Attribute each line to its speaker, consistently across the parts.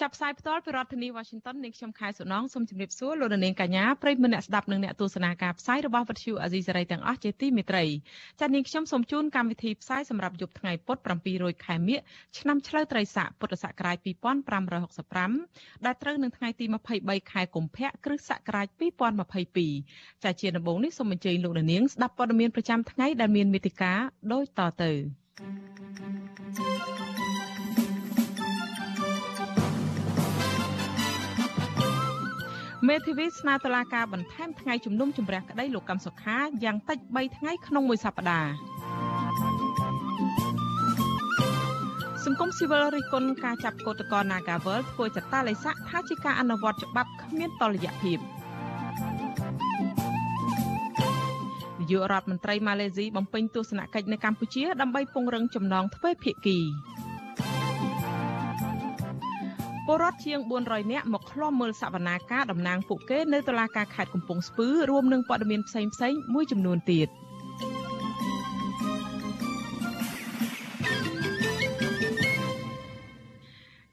Speaker 1: ចាប់ផ្សាយផ្ទាល់ពីរដ្ឋធានី Washington នាងខ្ញុំខែសុណងសូមជម្រាបសួរលោកនាងកញ្ញាប្រិយមិត្តអ្នកស្ដាប់និងអ្នកទស្សនាការផ្សាយរបស់វិទ្យុអាស៊ីសេរីទាំងអស់ជាទីមេត្រីចា៎នាងខ្ញុំសូមជូនកម្មវិធីផ្សាយសម្រាប់យប់ថ្ងៃពុធ700ខែមិញឆ្នាំឆ្លូវត្រីស័កពុទ្ធសករាជ2565ដែលត្រូវនឹងថ្ងៃទី23ខែកុម្ភៈគ្រិស្តសករាជ2022ចា៎ជាដំបូងនេះសូមអញ្ជើញលោកនាងស្ដាប់ព័ត៌មានប្រចាំថ្ងៃដែលមានមេតិការដូចតទៅ thank you មេធាវីស្នើតុលាការបន្ថែមថ្ងៃជំនុំជម្រះក្តីលោកកម្មសុខាយ៉ាងតិច3ថ្ងៃក្នុងមួយសប្តាហ៍សង្គមស៊ីវិលរិះគន់ការចាប់កោតក្រ Nagawal ធ្វើចតាឡេស័កថាជាការអនុវត្តច្បាប់គ្មានតលយៈភាពនាយករដ្ឋមន្ត្រីម៉ាឡេស៊ីបំពេញទស្សនកិច្ចនៅកម្ពុជាដើម្បីពង្រឹងចំណងទ្វេភាគី ពលរដ្ឋជាង400នាក់មកឃ្លាំមើលសវនាការតំណាងពួកគេនៅតុលាការខេត្តកំពង់ស្ពឺរួមនឹងព័ត៌មានផ្សេងផ្សេងមួយចំនួនទៀត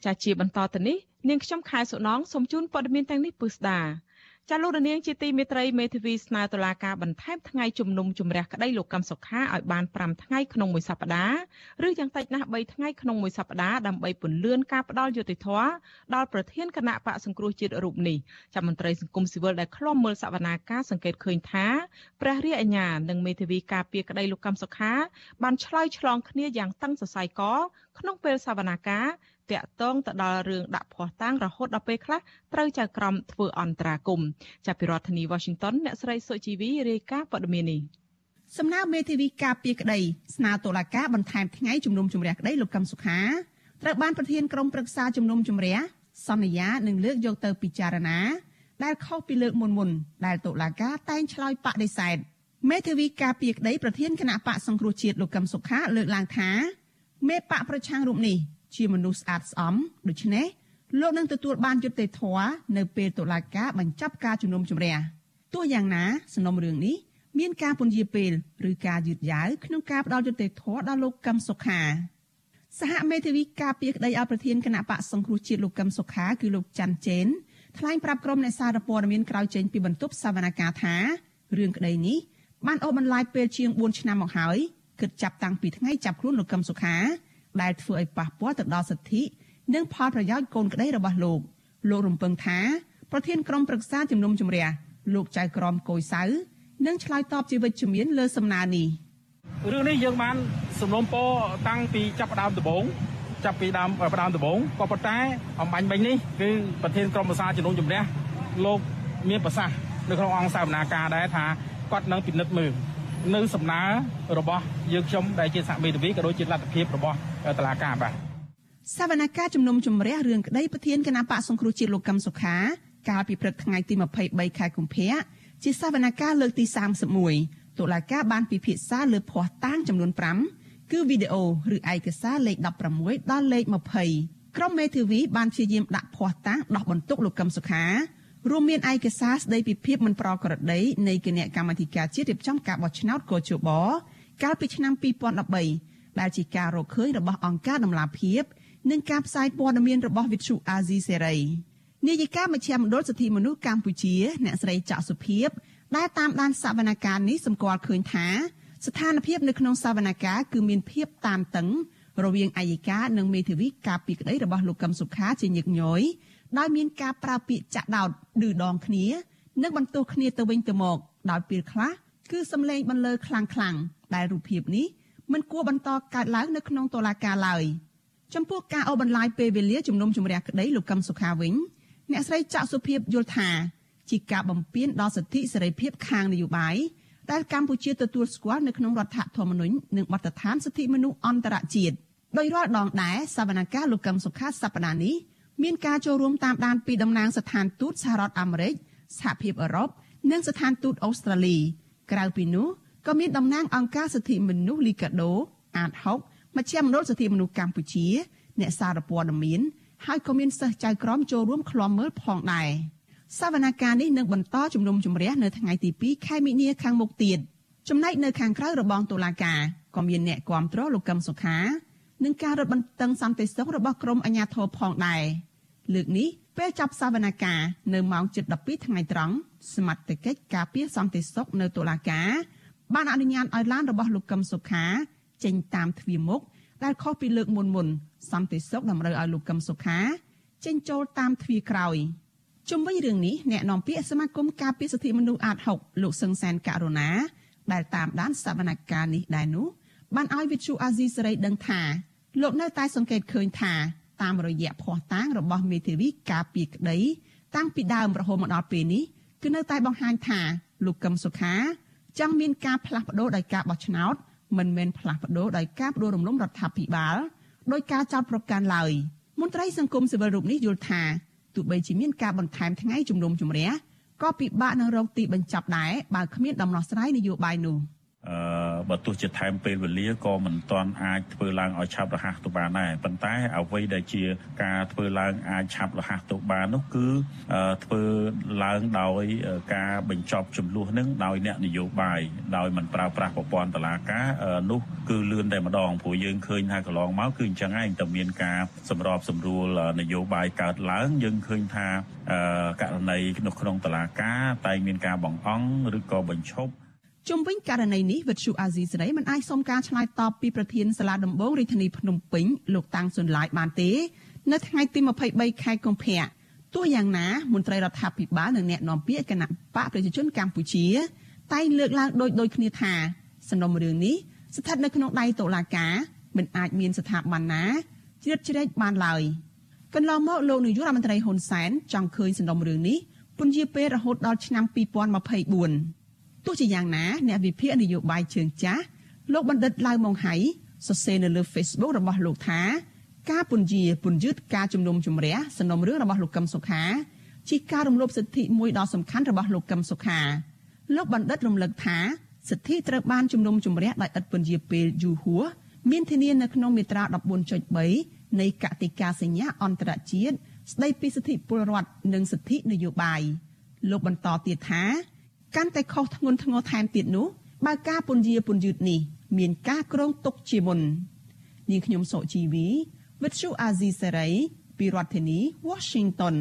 Speaker 1: ចាជាបន្តទៅនេះនាងខ្ញុំខែសុណងសូមជូនព័ត៌មានទាំងនេះពិស្ដា ចាលោករនាងជាទីមេត្រីមេធាវីស្នើតុលាការបន្ថែមថ្ងៃជំនុំជម្រះក្តីលោកកម្មសុខាឲ្យបាន5ថ្ងៃក្នុងមួយសប្តាហ៍ឬយ៉ាងតិចណាស់3ថ្ងៃក្នុងមួយសប្តាហ៍ដើម្បីពន្លឿនការផ្ដាល់យុតិធធដល់ប្រធានគណៈបកសង្គ្រោះជាតិរូបនេះចាមន្ត្រីសង្គមស៊ីវិលដែលឃ្លាំមើលសវនាការសង្កេតឃើញថាព្រះរាជអាជ្ញានិងមេធាវីការពារក្តីលោកកម្មសុខាបានឆ្លើយឆ្លងគ្នាយ៉ាងតឹងសរសៃកក្នុងពេលសវនាការ តាក់ទងទៅដល់រឿងដាក់ភ័ស្តុតាងរហូតដល់ពេលខ្លះត្រូវចៅក្រមធ្វើអន្តរាគមចាប់ពីរដ្ឋធានី Washington អ្នកស្រីសុជីវីរាយការណ៍ព័ត៌មាននេះ
Speaker 2: សំណើមេធាវីការពារក្តីស្នើតុលាការបន្ថែមថ្ងៃជំនុំជម្រះក្តីលោកកឹមសុខាត្រូវបានប្រធានក្រុមប្រឹក្សាជំនុំជម្រះសន្យានឹងលើកយកទៅពិចារណា ដែលខុសពីលើកមុនមុនដែលតុលាការតែងឆ្លើយបដិសេធមេធាវីការពារក្តីប្រធានគណៈបកសង្គ្រោះជាតិលោកកឹមសុខាលើកឡើងថាមេបកប្រឆាំងរូបនេះ ជាមនុស្សស្អាតស្អំដូច្នេះលោកនឹងទទួលបានយុត្តិធម៌នៅពេលតុលាការបញ្ចប់ការជំនុំជម្រះទោះយ៉ាងណាសំណុំរឿងនេះមានការពន្យាពេលឬការយឺតយ៉ាវក្នុងការផ្ដល់យុត្តិធម៌ដល់លោកកឹមសុខាសហមេធាវីការពារក្តីឲ្យប្រធានគណៈបកសង្គ្រោះជាតិលោកកឹមសុខាគឺលោកច័ន្ទចេនថ្លែងប្រាប់ក្រុមអ្នកសារព័ត៌មានក្រោយចេញពីបន្ទប់សវនកម្មថារឿងក្តីនេះបានអូសបន្លាយពេលជាង4ឆ្នាំមកហើយគិតចាប់តាំងពីថ្ងៃចាប់ខ្លួនលោកកឹមសុខា ដែលធ្វើឲ្យប៉ះពាល់ទៅដល់សិទ្ធិនិងផលប្រយោជន៍កូនក្តីរបស់លោកលោករំពឹងថាប្រធានក្រុមប្រឹក្សាជំនុំជម្រះលោកចៅក្រមកុយសៅនឹងឆ្លើយតបជាវិជ្ជមានលើសំណើនេះ
Speaker 3: រឿងនេះយើងបានសំណូមពរតាំងពីចាប់ផ្ដើមដំបូងចាប់ពីដើមផ្ដើមដំបូងក៏ប៉ុន្តែអំបញ្ញមិញនេះគឺប្រធានក្រុមប្រឹក្សាជំនុំជម្រះលោកមានប្រសាសន៍នៅក្នុងអង្គសាវនាការដែរថាគាត់នឹងពិនិត្យមើលនៅសំណើរបស់យើងខ្ញុំដែលជាសហមេធាវីក៏ដូចជាលទ្ធភាពរបស់ តឡាការបាទ
Speaker 2: សវនកម្មជំនុំជម្រះរឿងក្តីប្រធានគណៈបកសង្គ្រោះជាតិលោកកឹមសុខាកាលពីព្រឹកថ្ងៃទី23ខែកុម្ភៈជាសវនកម្មលើកទី31តុលាការបានពិភាក្សាលើភ័ស្តុតាងចំនួន5គឺវីដេអូឬឯកសារលេខ16ដល់លេខ20ក្រុមមេធាវីបានព្យាយាមដាក់ភ័ស្តុតាងដោះបន្ទុកលោកកឹមសុខារួមមានឯកសារស្តីពីភាពមិនប្រក្រតីនៃគណៈកម្មាធិការជាតិរៀបចំការបោះឆ្នោតកោជបកាលពីឆ្នាំ2013 ដែលជាការរកឃើញរបស់អង្គការដំឡាភិបនិងការផ្សាយព័ត៌មានរបស់វិទ្យុអាស៊ីសេរីនាយិកាមជ្ឈមណ្ឌលសិទ្ធិមនុស្សកម្ពុជា អ្នកស្រីចាក់សុភីបដែលតាមដានសវនកម្មនេះសម្គាល់ឃើញថាស្ថានភាពនៅក្នុងសវនកម្មគឺមានភាពតានតឹងរវាងអัยការនិងមេធាវីការពីក្តីរបស់លោកកឹមសុខាជាញឹកញយដោយមានការប្រើពាក្យចាក់ដោតឌឺដងគ្នានិងបន្ទោសគ្នាទៅវិញទៅមកដោយពេលខ្លះគឺសម្លេងបន្លឺខ្លាំងខ្លាំងដែលរូបភាពនេះ មិនគួរបន្តកើតឡើងនៅក្នុងតុលាការឡើយចំពោះការអូសបន្លាយពេលវេលាជំនុំជម្រះក្តីលោកកឹមសុខាវិញអ្នកស្រីចាក់សុភាពយល់ថាជាការបំពានដល់សិទ្ធិសេរីភាពខាងនយោបាយដែលកម្ពុជាទទួលស្គាល់នៅក្នុងរដ្ឋធម្មនុញ្ញនិងបទដ្ឋានសិទ្ធិមនុស្សអន្តរជាតិដោយរាល់ដងដែរសវនកម្មលោកកឹមសុខាសប្តាហ៍នេះមានការចូលរួមតាមដានពីតំណាងស្ថានទូតសហរដ្ឋអាមេរិកសហភាពអឺរ៉ុបនិងស្ថានទូតអូស្ត្រាលីក្រៅពីនោះ ក៏មានតំណាងអង្គការសិទ្ធិមនុស្សលីកាដូអាត6មជ្ឈមណ្ឌលសិទ្ធិមនុស្សកម្ពុជា អ្នកសារព័ត៌មានហើយក៏មានសិស្សចៅក្រមចូលរួមឃ្លាំមើលផងដែរសវនកម្មនេះនឹងបន្តជំនុំជម្រះនៅថ្ងៃទី2ខែមិនិនាខាងមុខទៀតចំណែកនៅខាងក្រៅរបងតុលាការក៏មានអ្នកគាំទ្រលោកកឹមសុខានឹងការរត់បន្តឹងសន្តិសុខរបស់ក្រមអាជ្ញាធរផងដែរលើកនេះពេលចាប់សវនកម្មនៅម៉ោង7:12ថ្ងៃត្រង់សមត្ថកិច្ចការពារសន្តិសុខនៅតុលាការ បានអនុញ្ញាតឲ្យឡានរបស់លោកកឹមសុខាចេញតាមទ្វារមុខដែលខុសពីលើកមុនមុនសន្តិសុខតម្រូវឲ្យលោកកឹមសុខាចេញចូលតាមទ្វារក្រោយជុំវិញរឿងនេះអ្នកនាំពាក្យសមាគមការពារសិទ្ធិមនុស្សអាត6លោកសឹងសានករណាដែលតាមដានសវនកម្មនេះដែរនោះបានឲ្យវិទ្យុអាស៊ីសេរីដឹងថាលោកនៅតែសង្កេតឃើញថាតាមរយៈភ័ស្តុតាងរបស់មេធាវីការពីក្តី តាំងពីដើមរហូតមកដល់ពេលនេះគឺនៅតែបង្ហាញថាលោកកឹមសុខា ចង់មានការផ្លាស់ប្ដូរដោយការបោះឆ្នោតមិនមែនផ្លាស់ប្ដូរដោយការផ្ដួលរំលំរដ្ឋាភិបាលដោយការចោទប្រកាន់ឡើយមន្ត្រីសង្គមស៊ីវិលរូបនេះយល់ថាទោះបីជាមានការបន្ថែមថ្ងៃជំនុំជម្រះក៏ពិបាកនឹងរកទីបញ្ចប់ដែរបើគ្មានដំណោះស្រាយនយោបាយនោះ។
Speaker 4: អឺបើទោះជាថែមពេលវេលាក៏មិនទាន់អាចធ្វើឡើងឲ្យឆាប់រហ័សទៅបានដែរប៉ុន្តែអ្វីដែលជាការធ្វើឡើងអាចឆាប់រហ័សទៅបាននោះគឺធ្វើឡើងដោយការបញ្ចប់ចំនួននឹងដោយអ្នកនយោបាយដោយមិនប្រើប្រាស់ប្រព័ន្ធតឡាការនោះគឺលឿនតែម្ដងព្រោះយើងឃើញថាកន្លងមកគឺអញ្ចឹងឯងតែមានការសម្របសម្រួលនយោបាយកើតឡើងយើងឃើញថាករណីនៅក្នុងតឡាការតែមានការបង្អង់ឬក៏បញ្ឈប់
Speaker 2: ជុំវិញករណីនេះវិទ្យុអាស៊ីសេរីមិនអាចសុំការឆ្លើយតបពីប្រធានសាលាដំបងរាជធានីភ្នំពេញលោកតាំងសុនឡាយបានទេ នៅថ្ងៃទី23ខែកុម្ភៈទោះយ៉ាងណាមន្ត្រីរដ្ឋាភិបាលនិងអ្នកនាំពាក្យគណៈបកប្រជាជនកម្ពុជា តែងលើកឡើងដូចដូចគ្នាថាសំណុំរឿងនេះស្ថិតនៅក្នុងដៃតុលាការមិនអាចមានស្ថាប័នណាជ្រៀតជ្រែកបានឡើយកន្លងមកលោកនាយករដ្ឋមន្ត្រីហ៊ុនសែនចង់ឃើញសំណុំរឿងនេះពន្យាពេលរហូតដល់ឆ្នាំ2024 ទោះជាយ៉ាងណាអ្នកវិភាគនយោបាយជើងចាស់លោកបណ្ឌិតឡៅម៉ុងហៃសរសេរនៅលើ Facebook របស់លោកថាការពន្យាពន្យឺតការជំនុំជម្រះសំណុំរឿងរបស់លោកកឹមសុខាជាការរំលោភសិទ្ធិមួយដ៏សំខាន់របស់លោកកឹមសុខាលោកបណ្ឌិតរំលឹកថាសិទ្ធិត្រូវបានជំនុំជម្រះដោយឥតពន្យាពេលយូរហួរមានធានានៅក្នុងមាត្រា14.3នៃកតិកាសញ្ញាអន្តរជាតិស្តីពីសិទ្ធិពលរដ្ឋនិងសិទ្ធិនយោបាយលោកបន្តទៀតថា កាន់តែខុសធ្ងន់ធ្ងរថែមទៀតនោះបើការពន្យាពន្យឺតនេះមានការក្រងទុកជាមុននាងខ្ញុំសុជីវីវិទ្យុអាស៊ីសេរីពីរដ្ឋធានី Washington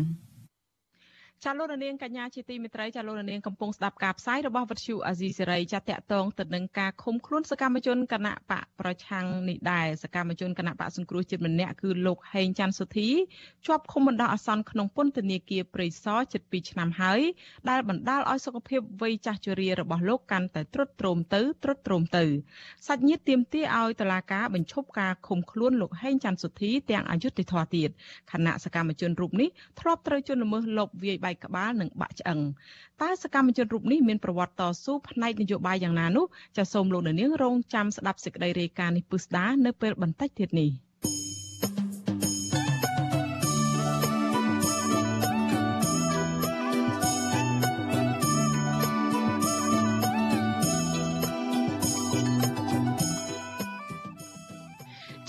Speaker 1: ចាលោករនាងកញ្ញាជាទីមេត្រីចាលោករនាងកំពុងស្ដាប់ការផ្សាយរបស់វិទ្យុអាស៊ីសេរីចាតកតងទៅនឹងការឃុំខ្លួនសកម្មជនគណៈបកប្រឆាំងនេះដែរសកម្មជនគណៈបកសង្គ្រោះជាតិម្នាក់គឺលោកហេងច័ន្ទសុធីជាប់ឃុំបណ្ដោះអាសន្នក្នុងពន្ធនាគារព្រៃសរជិត2ឆ្នាំហើយដែលបណ្ដាលឲ្យសុខភាពវ័យចាស់ជរារបស់លោកកាន់តែទ្រុឌទ្រោមទៅទ្រុឌទ្រោមទៅសាច់ញាតិទាមទារឲ្យតុលាការបញ្ឈប់ការឃុំខ្លួនលោកហេងច័ន្ទសុធីទាំងអយុត្តិធម៌ទៀតខណៈសកម្មជនរូបនេះធ្លាប់ត្រូវជន់ល្មើសលបវាយបែកក្បាលនិងបាក់ឆ្អឹងតើសកម្មជនរូបនេះមានប្រវត្តិតស៊ូផ្នែកនយោបាយយ៉ាងណានោះចាសសូមលោកនាងរងចាំស្ដាប់សេចក្តីរាយការណ៍នេះពុស្ដានៅពេលបន្តិចទៀតនេះ។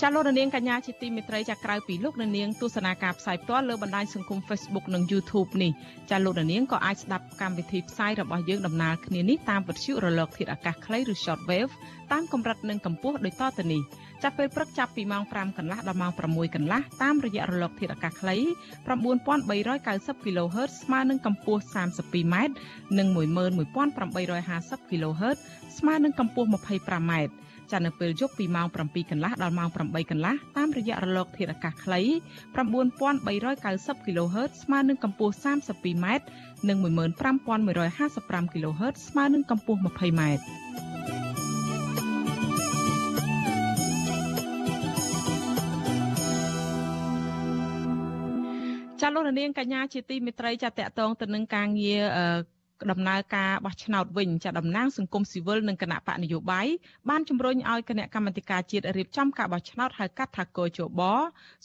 Speaker 1: ចាលោករនាងកញ្ញាជាទីមេត្រីចាក្រៅពីលោករនាងទស្សនាការផ្សាយផ្ទាល់លើបណ្ដាញសង្គម Facebook និង YouTube នេះចាលោករនាងក៏អាចស្ដាប់កម្មវិធីផ្សាយរបស់យើងដំណើរគ្នានេះតាមវិទ្យុរលកធាតុអាកាសខ្លីឬ Shortwave តាមកម្រិតនិងកម្ពស់ដូចតទៅនេះចាប់ពេលព្រឹកចាប់ពីម៉ោង5កន្លះដល់ម៉ោង6កន្លះតាមរយៈរលកធាតុអាកាសខ្លី9390 kHz ស្មើនឹងកម្ពស់ 32m និង11850 kHz ស្មើនឹងកម្ពស់ 25m ចានៅពេលយប់ពីម៉ោង7កន្លះដល់ម៉ោង8កន្លះតាមរយៈរលកធាតុអាកាសខ្លី9390 kHz ស្មើនឹងកម្ពស់ 32m និង15155 kHz ស្មើនឹងកម្ពស់ 20m ចាលោករនាងកញ្ញាជាទីមេត្រីចាតតងទៅនឹងការងារ ដំណើរការបោះឆ្នោតវិញចាតំណាងសង្គមស៊ីវិលនិងគណៈបកនយោបាយបានជំរុញឲ្យគណៈកម្មាធិការជាតិរៀបចំការបោះឆ្នោតហៅកាត់ថាកោជប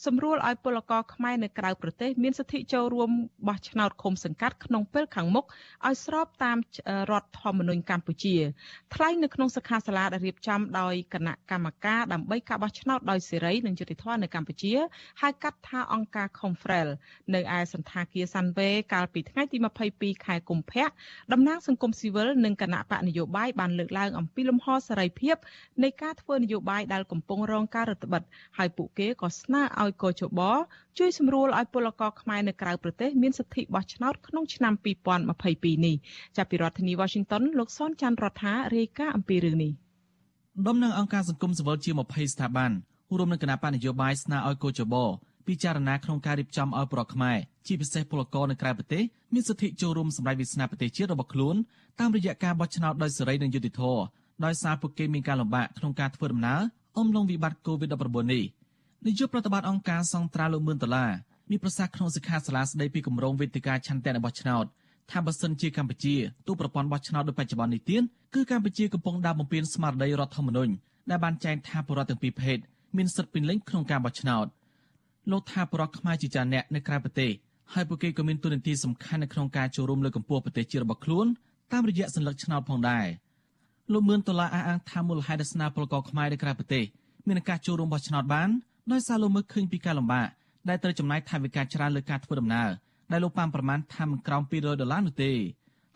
Speaker 1: សម្រួលឲ្យពលករខ្មែរនៅក្រៅប្រទេសមានសិទ្ធិចូលរួមបោះឆ្នោតឃុំសង្កាត់ក្នុងពេលខាងមុខឲ្យស្របតាមរដ្ឋធម្មនុញ្ញកម្ពុជាថ្លែងនៅក្នុងសិក្ខាសាលាដែលរៀបចំដោយគណៈកម្មការដើម្បីការបោះឆ្នោតដោយសេរីនិងយុត្តិធម៌នៅកម្ពុជាហៅកាត់ថាអង្គការ Confrel នៅឯសន្តាគារសាន់វេកាលពីថ្ងៃទី22ខែកុម្ភៈតំណាងសង្គមស៊ីវិលនិងគណៈបកនយោបាយបានលើកឡើងអំពីលំហសេរីភាពនៃការធ្វើនយោបាយដែលកំពុងរងការរឹតបន្តឹងហើយពួកគេក៏ស្នើឲ្យកោជបជួយសម្រួលឲ្យពលករខ្មែរនៅក្រៅប្រទេសមានសិទ្ធិបោះឆ្នោតក្នុងឆ្នាំ2022នេះចាប់ពីរដ្ឋធានី Washington លោកសនច័ន្ទរដ្ឋារាយការណ៍អំពីរឿងនេះ
Speaker 5: ដំណឹងអង្គការសង្គមស៊ីវិលជា20ស្ថាប័នរួមនឹងគណៈបញ្ញយោបាយស្នើឲ្យកោជបពិចារណាក្នុងការរៀបចំឲ្យប្រកខ្មែរ ជាពិសេសពលករនៅក្រៅប្រទេសមានសិទ្ធិចូលរួមសម្ដែងវាសនាប្រទេសជាតិរបស់ខ្លួនតាមរយៈការបោះឆ្នោតដោយសេរីនិងយុត្តិធម៌ដោយសារពួកគេមានការលំបាកក្នុងការធ្វើដំណើរអំឡុងវិបត្តិ COVID-19 នេះនាយកប្រតិបត្តិអង្គការសង្ត្រាលោកមឿនដុល្លារមានប្រសាសន៍ក្នុងសិក្ខាសាលាស្ដីពីគម្រោងវេទិកាឆន្ទៈរបស់ឆ្នោតថាបើសិនជាកម្ពុជាទូប្រព័ន្ធបោះឆ្នោតដោយបច្ចុប្បន្ននេះទៀតគឺកម្ពុជាកំពុងដើរបំពេញស្មារតីរដ្ឋធម្មនុញ្ញដែលបានចែងថាបរិវត្តទាំងពីរភេទមានសិទ្ធិពេញលេញក្នុងការបោះឆ្នោតលោកថាបរិវត្តខ្មែរជាច្រើនអ្នកនៅក្រៅប្រទេស ហើយពួកគេក៏មានទូនាទីសំខាន់នៅក្នុងការចូលរួមលើកកម្ពស់ប្រទេសជាតិរបស់ខ្លួនតាមរយៈសัญลักษณ์ឆ្នោតផងដែរលោកមឿនដុល្លារអះអាងថាមូលហេតុដែលស្នាពលករខ្មែរនៅក្រៅប្រទេសមានការចូលរួមបោះឆ្នោតបានដោយសារលោកមើលឃើញពីការលំបាកដែលត្រូវចំណាយថវិកាច្រើនលើការធ្វើដំណើរដែលលោកប៉ាំប្រមាណថាមិនក្រោម200ដុល្លារនោះទេ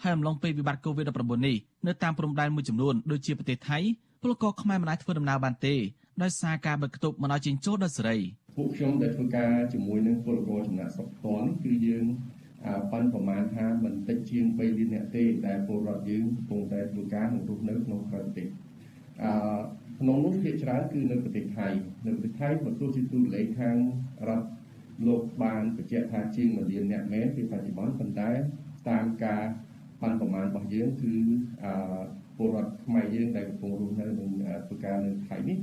Speaker 5: ហើយអំឡុងពេលវិបត្តិ COVID-19 នេះនៅតាមព្រំដែនមួយចំនួនដូចជាប្រទេសថៃពលករខ្មែរមិនអាចធ្វើដំណើរបានទេដោយសារការបិទគប់មិនឲ្យចេញចូលដោយសេរី
Speaker 6: ពួកខ្ញុំដែលធ្វើការជាមួយនឹងពលករចំណាក់ស្រុកផ្ទាល់គឺយើងប៉ាន់ប្រមាណថាមិនតិចជាង3លានអ្នកទេដែលពលរដ្ឋយើងកំពុងតែធ្វើការនិងរស់នៅក្នុងប្រទេសអឺក្នុងនោះភាគច្រើនគឺនៅប្រទេសថៃនៅប្រទេសថៃបើទោះជាទូលេខខាងរដ្ឋលោកបានបញ្ជាក់ថាជាង1លានអ្នកមែនពីបច្ចុប្បន្នប៉ុន្តែតាមការប៉ាន់ប្រមាណរបស់យើងគឺអឺពលរដ្ឋខ្មែរយើងដែលកំពុងរស់នៅនឹងធ្វើការនៅថៃនេះ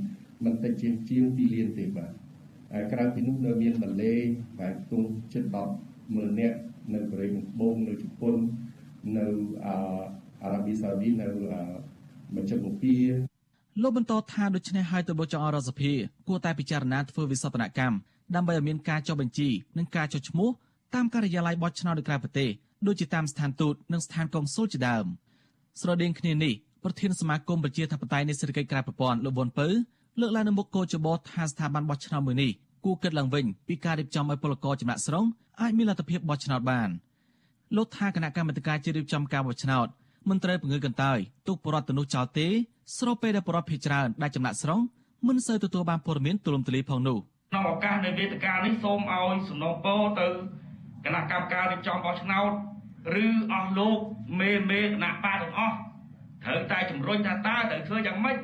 Speaker 6: មិនតិចជាងជាង2លានទេបាទ ក្រៅពីនោះនៅមានម៉ាឡេបែបទុំជិត10ម៉ឺននាក់នៅកូរ៉េខាងត្បូងនៅជប៉ុននៅអារ៉ាប៊ីសាអូឌីនៅមជ្ឈមពា
Speaker 5: លោកបន្តថាដូច្នេះហើយទៅបចអរដ្ឋសភាគួរតែពិចារណាធ្វើវិសោធនកម្មដើម្បីឲ្យមានការចុះបញ្ជីនិងការចុះឈ្មោះតាមការិយាល័យបោះឆ្នោតនៅក្រៅប្រទេសដូចជាតាមស្ថានទូតនិងស្ថានកុងស៊ុលជាដើមស្រដៀងគ្នានេះប្រធានសមាគមប្រជាធិបតេយ្យនៃសេដ្ឋកិច្ចក្រៅប្រព័ន្ធលោកវុនពៅ លើកឡើងនៅមុខកោចបោថាស្ថាប័នបោះឆ្នោតមួយនេះគួរគិតឡើងវិញពីការរៀបចំឲ្យពលករចំណាក់ស្រុងអាចមានលទ្ធភាពបោះឆ្នោតបានលោកថាគណៈកម្មាធិការជាតិរៀបចំការបោះឆ្នោតមិនត្រូវពង្រឹងកន្តើយទុកបរដ្ឋទៅនោះចោលទេស្របពេលដែលបរដ្ឋភេច្រើនដែលចំណាក់ស្រុងមិនសូវទទួលបានព័ត៌មានទូលំទូលាយផងនោះ
Speaker 7: ក្នុងឱកាសនៃវេទិកានេះសូមឲ្យសំណូមពរទៅគណៈកម្មការរៀបចំបោះឆ្នោតឬអស់លោកមេមេគណៈបាទាំងអស់ត្រូវតែជំរុញថាតើត្រូវធ្វើយ៉ាងម៉េច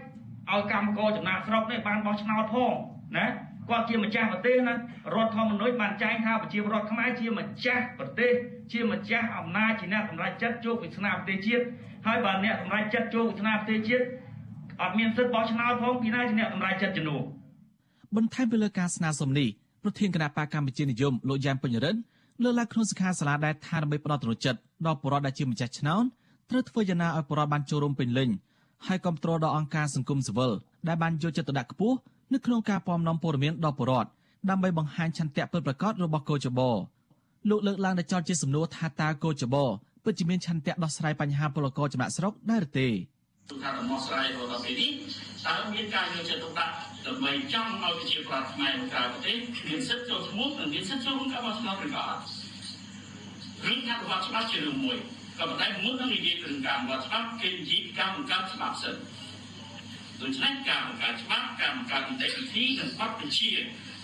Speaker 7: ឲ្យកម្មករចំណាក់ស្រុកនេះបានបោះឆ្នោតផងណាគាត់ជាម្ចាស់ប្រទេសណារដ្ឋធម្មនុញ្ញបានចែងថាប្រជាពលរដ្ឋខ្មែរជាម្ចាស់ប្រទេសជាម្ចាស់អំណាចជាអ្នកសម្រេចចិត្តជួបវិស្នាប្រទេសជាតិហើយបើអ្នកសម្រេចចិត្តជួបវិស្នាប្រទេសជាតិអត់មានសិទ្ធិបោះឆ្នោតផងពីណាជាអ្នកសម្រេចចិត្តជំនួស
Speaker 5: បន្ថែមពីលើការស្នើសុំនេះប្រធានគណៈបកកម្ពុជានិយមលោកយ៉ែមពេញរិនលើកឡើងក្នុងសិក្ខាសាលាដែលថាដើម្បីផ្ដល់ទំនុកចិត្តដល់ប្រជាពលរដ្ឋដែលជាម្ចាស់ឆ្នោតត្រូវធ្វើយ៉ាងណាឲ្យប្រជាពលរដ្ឋបានចូលរួមពេញលេញ ហើយគ្រប់គ្រងដល់អង្គការសង្គមស៊ីវិលដែលបានយកចិត្តទុកដាក់ខ្ពស់នៅក្នុងការពំនាំព័ត៌មានដល់ប្រជាពលរដ្ឋដើម្បីបង្ហាញឆន្ទៈពិតប្រាកដរបស់កោចបោលោកលើកឡើងដល់ចោតជាសំណួរថាតើកោចបោពិតជាមានឆន្ទៈដោះស្រាយបញ្ហាពលករចំណាក់ស្រុកដែរទេ
Speaker 7: ទូថាដំណោះស្រាយរបស់ពេលនេះតើមានការយកចិត្តទុកដាក់ដើម្បីចង់ឲ្យប្រជាប្រដ្ឋខ្មែរនៅក្រៅប្រទេសមានសិទ្ធិចូលឈ្មោះនិងមានសិទ្ធិចូលក្នុងការបោះឆ្នោតឬក៏អត់រឿងថារបស់ច្បាប់ជារឿងមួយ ក៏ប៉ុន្តែមុននឹងនិយាយពីការបង្កើតច្បាប់គេនិយាយពីការបង្កើតច្បាប់សិនដូច្នេះការបង្កើតច្បាប់ការបង្កើតនីតិវិធីនិងបទបញ្ជា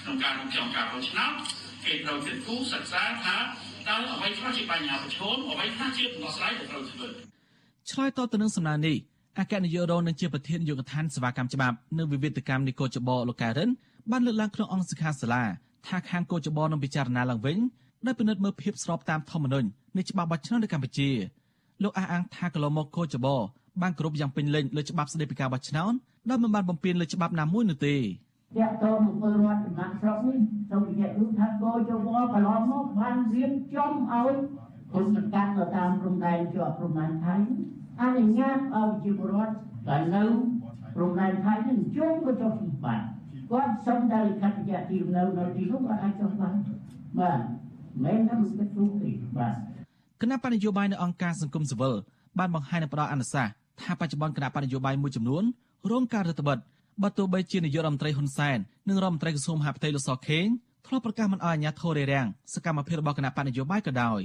Speaker 7: ក្នុងការរៀបចំការបោះឆ្នោតគេត្រូវគិតគូរសិក្សាថាតើអ្វីខ្លះជាបញ្ហាប្រឈមអ្វីខ្លះជាដំណោះស្រាយដែលត្រូវធ្វើ
Speaker 5: ឆ្លើយតបទៅនឹងសំណើនេះអគ្គនាយករងនឹងជាប្រធាននាយកដ្ឋានសេវាកម្មច្បាប់នៅវិវិធកម្មនគរចបលោកកែរិនបានលើកឡើងក្នុងអង្គសិក្ខាសាលាថាខាងគរចបនឹងពិចារណាឡើងវិញ ដោយពិនិត្យមើលភាពស្របតាមធម្មនុញ្ញនៃច្បាប់បោះឆ្នោតនៅកម្ពុជាលោកអះអាងថាកន្លងមកគរចបបានគ្រប់យ៉ាងពេញលេញលើច្បាប់ស្តីពីការបោះឆ្នោតដោយមិនបានបំពានលើច្បាប់ណាមួយនោះទេ
Speaker 8: តាក់ទងពលរដ្ឋចំណាក់ស្រុកនេះសូមនិយាយរួមថាគោចវកន្លងមកបានរៀបចំឲ្យគុណកាត់ទៅតាមព្រំដែនជាប់ព្រំដែនថៃអនុញ្ញាតឲ្យប្រជាពលរដ្ឋដែលនៅព្រំដែនថៃនឹងជុំក៏ចុះទីបានគាត់សុំដែលខត្តយៈទីនៅនៅទីនោះគាត់អាចចុះបានបាទ មិនថាមិនគិតទូទេបាទ
Speaker 5: គណៈបញ្ញយោបាយនៅអង្គការសង្គមស៊ីវិលបានបង្ហាញនៅផ្ដល់អនុសាសន៍ថាបច្ចុប្បន្នគណៈបញ្ញយោបាយមួយចំនួនរងការរដ្ឋបတ်បើទោះបីជានាយករដ្ឋមន្ត្រីហ៊ុនសែននិងរដ្ឋមន្ត្រីក្រសួងមហាផ្ទៃលោកសខេងធ្លាប់ប្រកាសមិនអោយអាជ្ញាធររារាំងសកម្មភាពរបស់គណៈបញ្ញយោបាយក៏ដោយ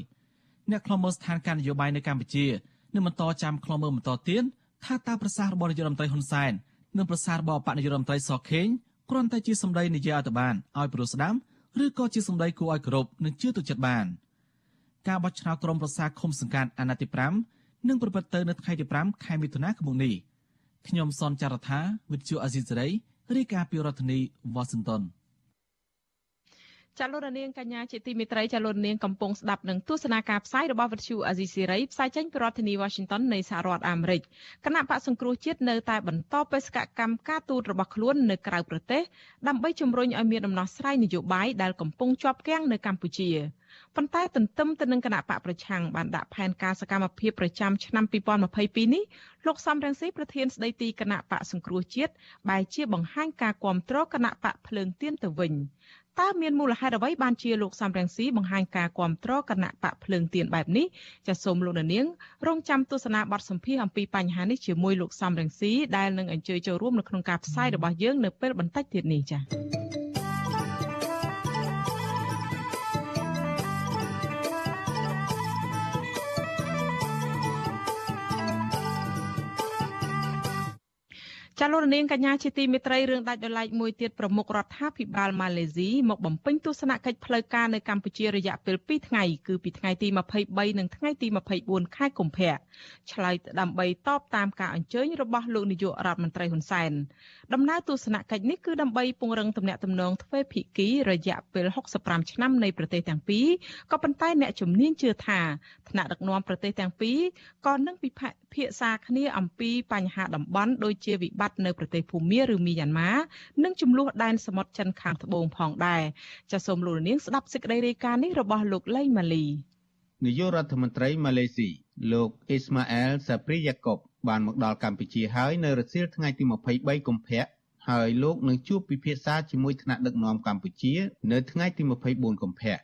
Speaker 5: អ្នកខ្លំមើលស្ថានភាពនយោបាយនៅកម្ពុជានឹងបន្តចាំខ្លំមើលបន្តទៀតថាតើប្រសាសន៍របស់នាយករដ្ឋមន្ត្រីហ៊ុនសែននិងប្រសាសន៍របស់បកនាយករដ្ឋមន្ត្រីសខេងគ្រាន់តែជាសម្ដីនិយាយឲ្យទៅបានឲ្យព្រោះស្ដាំ ឬក៏ជាសម្ដីគួរឲ្យគោរពនិងជឿទុកចិត្តបានការបោះឆ្នោតក្រុមប្រឹក្សាឃុំសង្កាត់អាណត្តិទី5នឹងប្រព្រឹត្តទៅនៅថ្ងៃទី5ខែមិថុនាឆ្នាំនេះខ្ញុំសនចាររថាវិទ្យុអាស៊ីសេរីរាយការណ៍ពីរដ្ឋធានីវ៉ាស៊ីនតោន
Speaker 1: ចាលោករនាងកញ្ញាជាទីមេត្រីចាលោករនាងកំពុងស្ដាប់នឹងទស្សនាការផ្សាយរបស់វិទ្យុអាស៊ីសេរីផ្សាយចេញពីរដ្ឋធានី Washington នៃសហរដ្ឋអាមេរិកគណៈបកសង្គ្រោះជាតិនៅតែបន្តបេសកកម្មការទូតរបស់ខ្លួននៅក្រៅប្រទេសដើម្បីជំរុញឲ្យមានដំណោះស្រាយនយោបាយដែលកំពុងជាប់គាំងនៅកម្ពុជាប៉ុន្តែទន្ទឹមទៅនឹងគណៈបកប្រឆាំងបានដាក់ផែនការសកម្មភាពប្រចាំឆ្នាំ2022នេះលោកសំរងស៊ីប្រធានស្ដីទីគណៈបកសង្គ្រោះជាតិបែរជាបង្ហាញការគាំទ្រគណៈបកភ្លើងទៀនទៅវិញ តើមានមូលហេតុអ្វីបានជាលោកសំរងស៊ីបង្ហាញការគាំទ្រគណៈបកភ្លើងទៀនបែបនេះចាសសូមលោកនាងរងចាំទស្សនាបទសម្ភាសអំពីបញ្ហានេះជាមួយលោកសំរងស៊ីដែលនឹងអញ្ជើញចូលរួមនៅក្នុងការផ្សាយរបស់យើងនៅពេលបន្តិចទៀតនេះចា៎ ចាលោករនាងកញ្ញាជាទីមេត្រីរឿងដាច់ដោយឡែកមួយទៀតប្រមុខរដ្ឋាភិបាលម៉ាឡេស៊ីមកបំពេញទស្សនកិច្ចផ្លូវការនៅកម្ពុជារយៈពេល2ថ្ងៃគឺពីថ្ងៃទី23និងថ្ងៃទី24ខែកុម្ភៈឆ្លើយដើម្បីតបតាមការអញ្ជើញរបស់លោកនាយករដ្ឋមន្ត្រីហ៊ុនសែនដំណើរទស្សនកិច្ចនេះគឺដើម្បីពង្រឹងទំនាក់ទំនងទ្វេភាគីរយៈពេល65ឆ្នាំនៃប្រទេសទាំងពីរក៏ប៉ុន្តែអ្នកជំនាញជឿថាថ្នាក់ដឹកនាំប្រទេសទាំងពីរក៏នឹងពិភាក្សាគ្នាអំពីបញ្ហាតំបន់ដូចជាវិបត្តិនៅប្រទេសភូមាឬមីយ៉ាន់ម៉ានិងចំនួនដែនសមុទ្រចិនខាងត្បូងផងដែរចាសសូមលោកនាងស្ដាប់សេចក្តីរាយការណ៍នេះរបស់លោកលេងម៉ាលី
Speaker 9: នាយករដ្ឋមន្ត្រីម៉ាឡេស៊ីលោកអ៊ីស្ម៉ាអែលសាព្រីយ៉ាកុបបានមកដល់កម្ពុជាហើយនៅរសៀលថ្ងៃទី23កុម្ភៈហើយលោកនឹងជួបពិភាក្សាជាមួយថ្នាក់ដឹកនាំកម្ពុជានៅថ្ងៃទី24កុម្ភៈ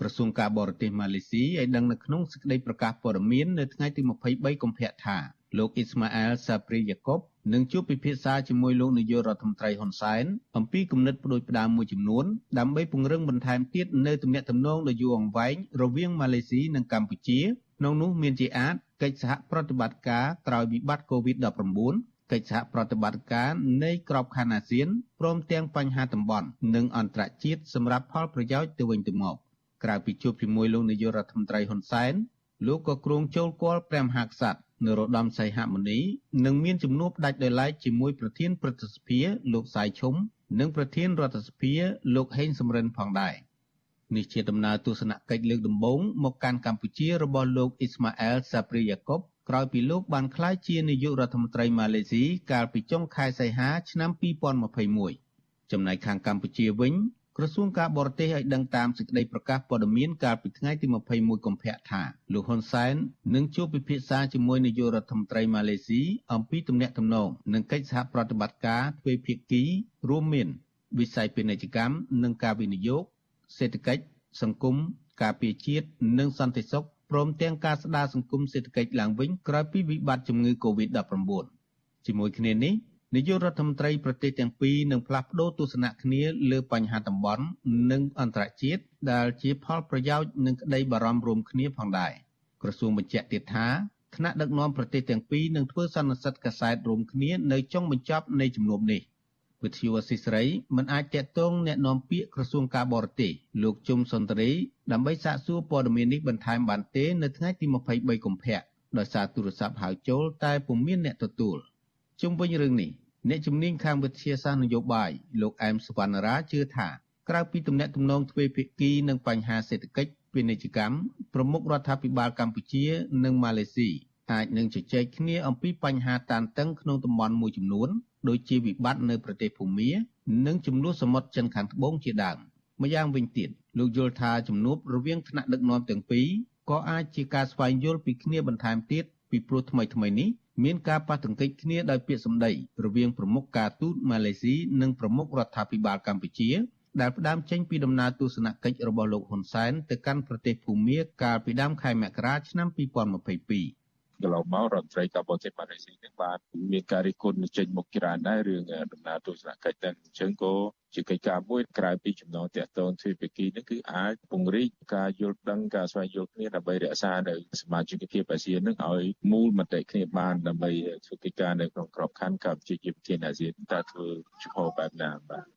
Speaker 9: ក្រសួងការបរទេសម៉ាឡេស៊ីឲ្យដឹងនៅក្នុងសេចក្តីប្រកាសព័ត៌មាននៅថ្ងៃទី23កុម្ភៈថាលោកអ៊ីស្ម៉ាអែលសាព្រីយ៉ាកុប នឹងជួបពិភាក្សាជាមួយលោកនាយករដ្ឋមន្ត្រីហ៊ុនសែនអំពីគំនិតផ្ដួចផ្ដើមមួយចំនួនដើម្បីពង្រឹងបន្ថែមទៀតនៅទំនាក់ទំនងដ៏យូរអង្វែងរវាងម៉ាឡេស៊ីនិងកម្ពុជាក្នុងនោះមានជាអាចកិច្ចសហប្រតិបត្តិការក្រោយវិបត្តិ COVID-19 កិច្ចសហប្រតិបត្តិការនៃក្របខ័ណ្ឌអាស៊ានព្រមទាំងបញ្ហាតំបន់និងអន្តរជាតិសម្រាប់ផលប្រយោជន៍ទៅវិញទៅមកក្រៅពីជួបជាមួយលោកនាយករដ្ឋមន្ត្រីហ៊ុនសែនលោកក៏គ្រងចូលគាល់ព្រះមហាក្សត្រ នរោត្តមសីហមុនីនឹងមានជំនួបដាច់ដោយឡែកជាមួយប្រធានព្រឹទ្ធសភាលោកសាយឈុំនិងប្រធានរដ្ឋសភាលោកហេងសំរិនផងដែរនេះជាដំណើរទស្សនកិច្ចលើកដំបូងមកកាន់កម្ពុជារបស់លោកអ៊ីស្ម៉ាអែលសាព្រីយ៉ាកុបក្រោយពីលោកបានក្លាយជានាយករដ្ឋមន្ត្រីម៉ាឡេស៊ីកាលពីចុងខែសីហាឆ្នាំ2021ចំណែកខាងកម្ពុជាវិញ ក្រសួងការបរទេសឲ្យដឹងតាមសេចក្តីប្រកាសព័ត៌មានកាលពីថ្ងៃទី21កុម្ភៈថាលោកហ៊ុនសែននឹងជួបពិភាក្សាជាមួយនាយករដ្ឋមន្ត្រីម៉ាឡេស៊ីអំពីទំនាក់ទំនងនិងកិច្ចសហប្រតិបត្តិការទ្វេភាគីរួមមានវិស័យពាណិជ្ជកម្មនិងការវិនិយោគសេដ្ឋកិច្ចសង្គមការពារជាតិនិងសន្តិសុខព្រមទាំងការស្ដារសង្គមសេដ្ឋកិច្ចឡើងវិញក្រោយពីវិបត្តិជំងឺ Covid-19 ជាមួយគ្នានេះ នាយករដ្ឋមន្ត្រីប្រទេសទាំងពីរនឹងផ្លាស់ប្តូរទស្សនៈគ្នាលើបញ្ហាតំបន់និងអន្តរជាតិដែលជាផលប្រយោជន៍និងក្តីបារម្ភរួមគ្នាផងដែរក្រសួងបញ្ជាក់ទៀតថាថ្នាក់ដឹកនាំប្រទេសទាំងពីរនឹងធ្វើសន្និសីទកាសែតរួមគ្នានៅចុងបញ្ចប់នៃជំនួបនេះវិទ្យុអស៊ីសេរីមិនអាចតាក់ទងแนะនាំពាក្យក្រសួងការបរទេសលោកជុំសុនទ្រីដើម្បីសាកសួរព័ត៌មាននេះបន្ថែមបានទេនៅថ្ងៃទី23កុម្ភៈដោយសារទូរស័ព្ទហៅចូលតែពុំមានអ្នកទទួល។ជុំវិញរឿងនេះ អ្នកជំនាញខាងវិទ្យាសាស្ត្រនយោបាយលោកអែមសវណ្ណរាជឿថាក្រៅពីទំនាក់ទំនងទ្វេភាគីនិងបញ្ហាសេដ្ឋកិច្ចពាណិជ្ជកម្មប្រមុខរដ្ឋាភិបាលកម្ពុជានិងម៉ាឡេស៊ីអាចនឹងជជែកគ្នាអំពីបញ្ហាតានតឹងក្នុងតំបន់មួយចំនួនដូចជាវិបត្តិនៅប្រទេសភូមានិងចំនួនសមុទ្រចិនខាងត្បូងជាដើមម្យ៉ាងវិញទៀតលោកយល់ថាជំនួបរវាងថ្នាក់ដឹកនាំទាំងពីរក៏អាចជាការស្វែងយល់ពីគ្នាបន្ថែមទៀតពីព្រោះថ្មីថ្មីនេះ មានការប៉ះទង្គិចគ្នាដោយពាក្យសម្ដីរវាងប្រមុខការទូតម៉ាឡេស៊ីនិងប្រមុខរដ្ឋាភិបាលកម្ពុជាដែលផ្ដើមចេញពីដំណើរទស្សនកិច្ចរបស់លោកហ៊ុនសែនទៅកាន់ប្រទេសភូមាកាលពីដើមខែមករាឆ្នាំ2022
Speaker 10: កន្លងមករដ្ឋមន្ត្រីកម្ពុជាម៉ាឡេស៊ីនឹងបានមានការរិះគន់ចេញមកច្រើនដែររឿងដំណើរទស្សនកិច្ចទាំងអញ្ចឹងក៏ជាកិច្ចការមួយក្រៅពីចំណងតាក់ទងទ្វេភាគីនេះគឺអាចពង្រីកការយល់ដឹងការស្វែងយល់គ្នាដើម្បីរក្សានៅសមាជិកភាពអាស៊ាននឹងឲ្យមូលមតិគ្នាបានដើម្បីធ្វើកិច្ចការនៅក្នុងក្របខ័ណ្ឌកម្ពុជាជាប្រធានអាស៊ានតើធ្វើចំហបែបណាបាទ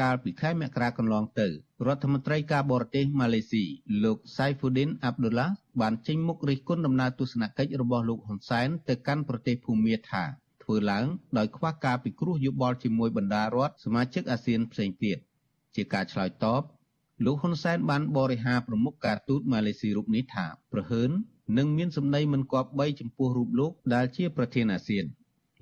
Speaker 9: កាលពីខែមករាកន្លងទៅរដ្ឋមន្ត្រីការបរទេសម៉ាឡេស៊ីលោក Saifuddin Abdullah បានចេញមុខរិះគន់ដំណើរទស្សនកិច្ចរបស់លោកហ៊ុនសែនទៅកាន់ប្រទេសភូមាថាធ្វើឡើងដោយខ្វះការពិគ្រោះយោបល់ជាមួយបណ្ដារដ្ឋសមាជិកអាស៊ានផ្សេងទៀតជាការឆ្លើយតបលោកហ៊ុនសែនបានបរិហារប្រមុខការទូតម៉ាឡេស៊ីរូបនេះថាប្រហើននឹងមានសម្ដីមិនគប្បីចំពោះរូបលោកដែលជាប្រធានអាស៊ាន។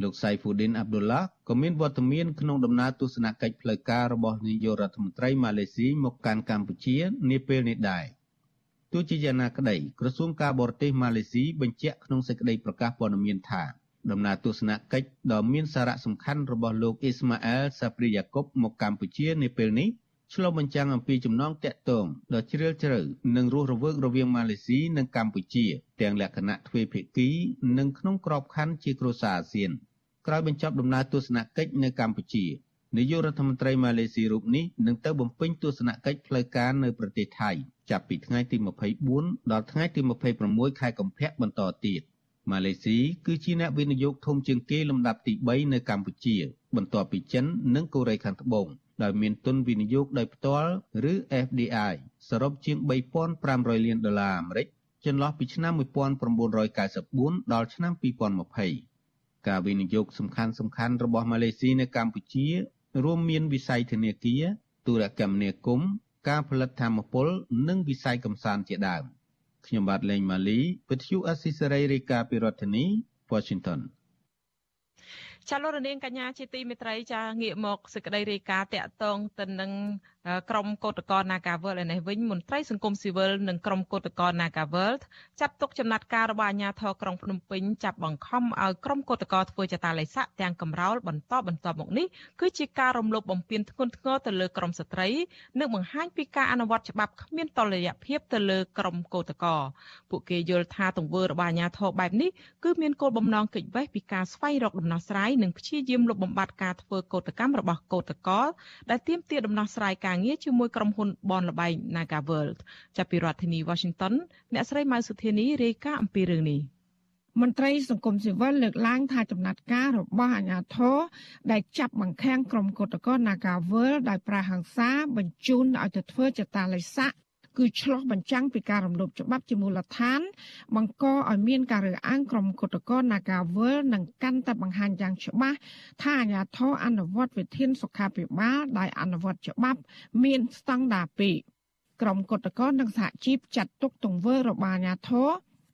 Speaker 9: លោកសៃហ្វូឌីនអាប់ឌុលឡាក៏មានវត្តមានក្នុងដំណើរទស្សនកិច្ចផ្លូវការរបស់នាយករដ្ឋមន្ត្រីម៉ាឡេស៊ីមកកាន់កម្ពុជានាពេលនេះដែរទោះជាយ៉ាងណាក្តីក្រសួងការបរទេសម៉ាឡេស៊ីបញ្ជាក់ក្នុងសេចក្តីប្រកាសព័ត៌មានថាដំណើរទស្សនកិច្ចដ៏មានសារៈសំខាន់របស់លោកអ៊ីស្ម៉ាអែលសាព្រីយ៉ាកុបមកកម្ពុជានាពេលនេះឆ្លុះបញ្ចាំងអំពីចំណងតាក់ទងដ៏ជ្រាលជ្រៅនិងរស់រវើករវាងម៉ាឡេស៊ីនិងកម្ពុជា ទាំងលក្ខណៈទ្វេភាគី និងក្នុងក្របខ័ណ្ឌជាគ្រួសារអាស៊ាន។ ក្រោយបញ្ចប់ដំណើរទស្សនកិច្ចនៅកម្ពុជានាយករដ្ឋមន្ត្រីម៉ាឡេស៊ីរូបនេះនឹងទៅបំពេញទស្សនកិច្ចផ្លូវការនៅប្រទេសថៃចាប់ពីថ្ងៃទី24ដល់ថ្ងៃទី26ខែកុម្ភៈបន្តទៀតម៉ាឡេស៊ីគឺជាអ្នកវិនិយោគធំជាងគេលំដាប់ទី3នៅកម្ពុជា បន្ទាប់ពីចិន និងកូរ៉េខាងត្បូងដោយមានទុនវិនិយោគដោយផ្ទាល់ឬ FDI សរុបជាង3500លានដុល្លារអាមេរិកចន្លោះពីឆ្នាំ1994ដល់ឆ្នាំ2020 ការវិនិយោគសំខាន់សំខាន់របស់ម៉ាឡេស៊ីនៅកម្ពុជា រួមមានវិស័យធនាគារទូរគមនាគមន៍ការផលិតធម្មពល និងវិស័យកំសាន្តជាដើមខ្ញុំបាទលេងម៉ាលីវិទ្យុអស៊ីសេរីរាយការណ៍ពីរដ្ឋធានី Washington
Speaker 1: ចាលោករនាងកញ្ញាជាទីមេត្រីចាងាកមកសេចក្តីរាយការណ៍តាក់ទងទៅនឹង ក្រមកោតក្រ Nagawal ឯនេះវិញមន្ត្រីសង្គមស៊ីវិលនិងក្រមកោតក្រ Nagawal ចាត់ទុកចំណាត់ការរបស់អាជ្ញាធរក្រុងភ្នំពេញចាប់បង្ខំឲ្យក្រមកោតក្រធ្វើចតាឡេស័កទាំងកំរោលបន្តបន្តមកនេះគឺជាការរំលោភបំពានធ្ងន់ធ្ងរទៅលើក្រមស្ត្រីនិងបង្ហាញពីការអនុវត្តច្បាប់គ្មានតុល្យភាពទៅលើក្រមកោតក្រពួកគេយល់ថាទង្វើរបស់អាជ្ញាធរបែបនេះគឺមានគោលបំណងគេចវេះពីការស្វែងរកដំណោះស្រាយនិងព្យាយាមលុបបំបាត់ការធ្វើកោតកម្មរបស់កោតក្រដែលទាមទារដំណោះស្រាយការការងារជាមួយក្រុមហ៊ុនបនលបែង Naga World ចាប់ពីរដ្ឋធានី Washington អ្នកស្រីម៉ៅសុធានីរាយការណ៍អំពីរឿងនេះ
Speaker 11: មន្ត្រីសង្គមស៊ីវិលលើកឡើងថាចំណាត់ការរបស់អាជ្ញាធរដែលចាប់បង្ខាំងក្រុមកុតកោ Nagawal ដោយប្រាហង្សាបញ្ជូនឲ្យទៅធ្វើចតាឡេស័ក គឺឆ្លោះបញ្ចាំងពីការរំលោភច្បាប់ជាមូលដ្ឋាន បង្កឲ្យមានការរើសអើងក្រុមគុតកោ Nagawal និងកាន់តែបង្ហាញយ៉ាងច្បាស់ថាអាញាធរអនុវត្តវិធានសុខាភិបាលដោយអនុវត្តច្បាប់ មានស្តង់ដារពីរក្រុមគុតកោនិងសហជីពចាត់ទុកទង្វើរបស់អាញាធរ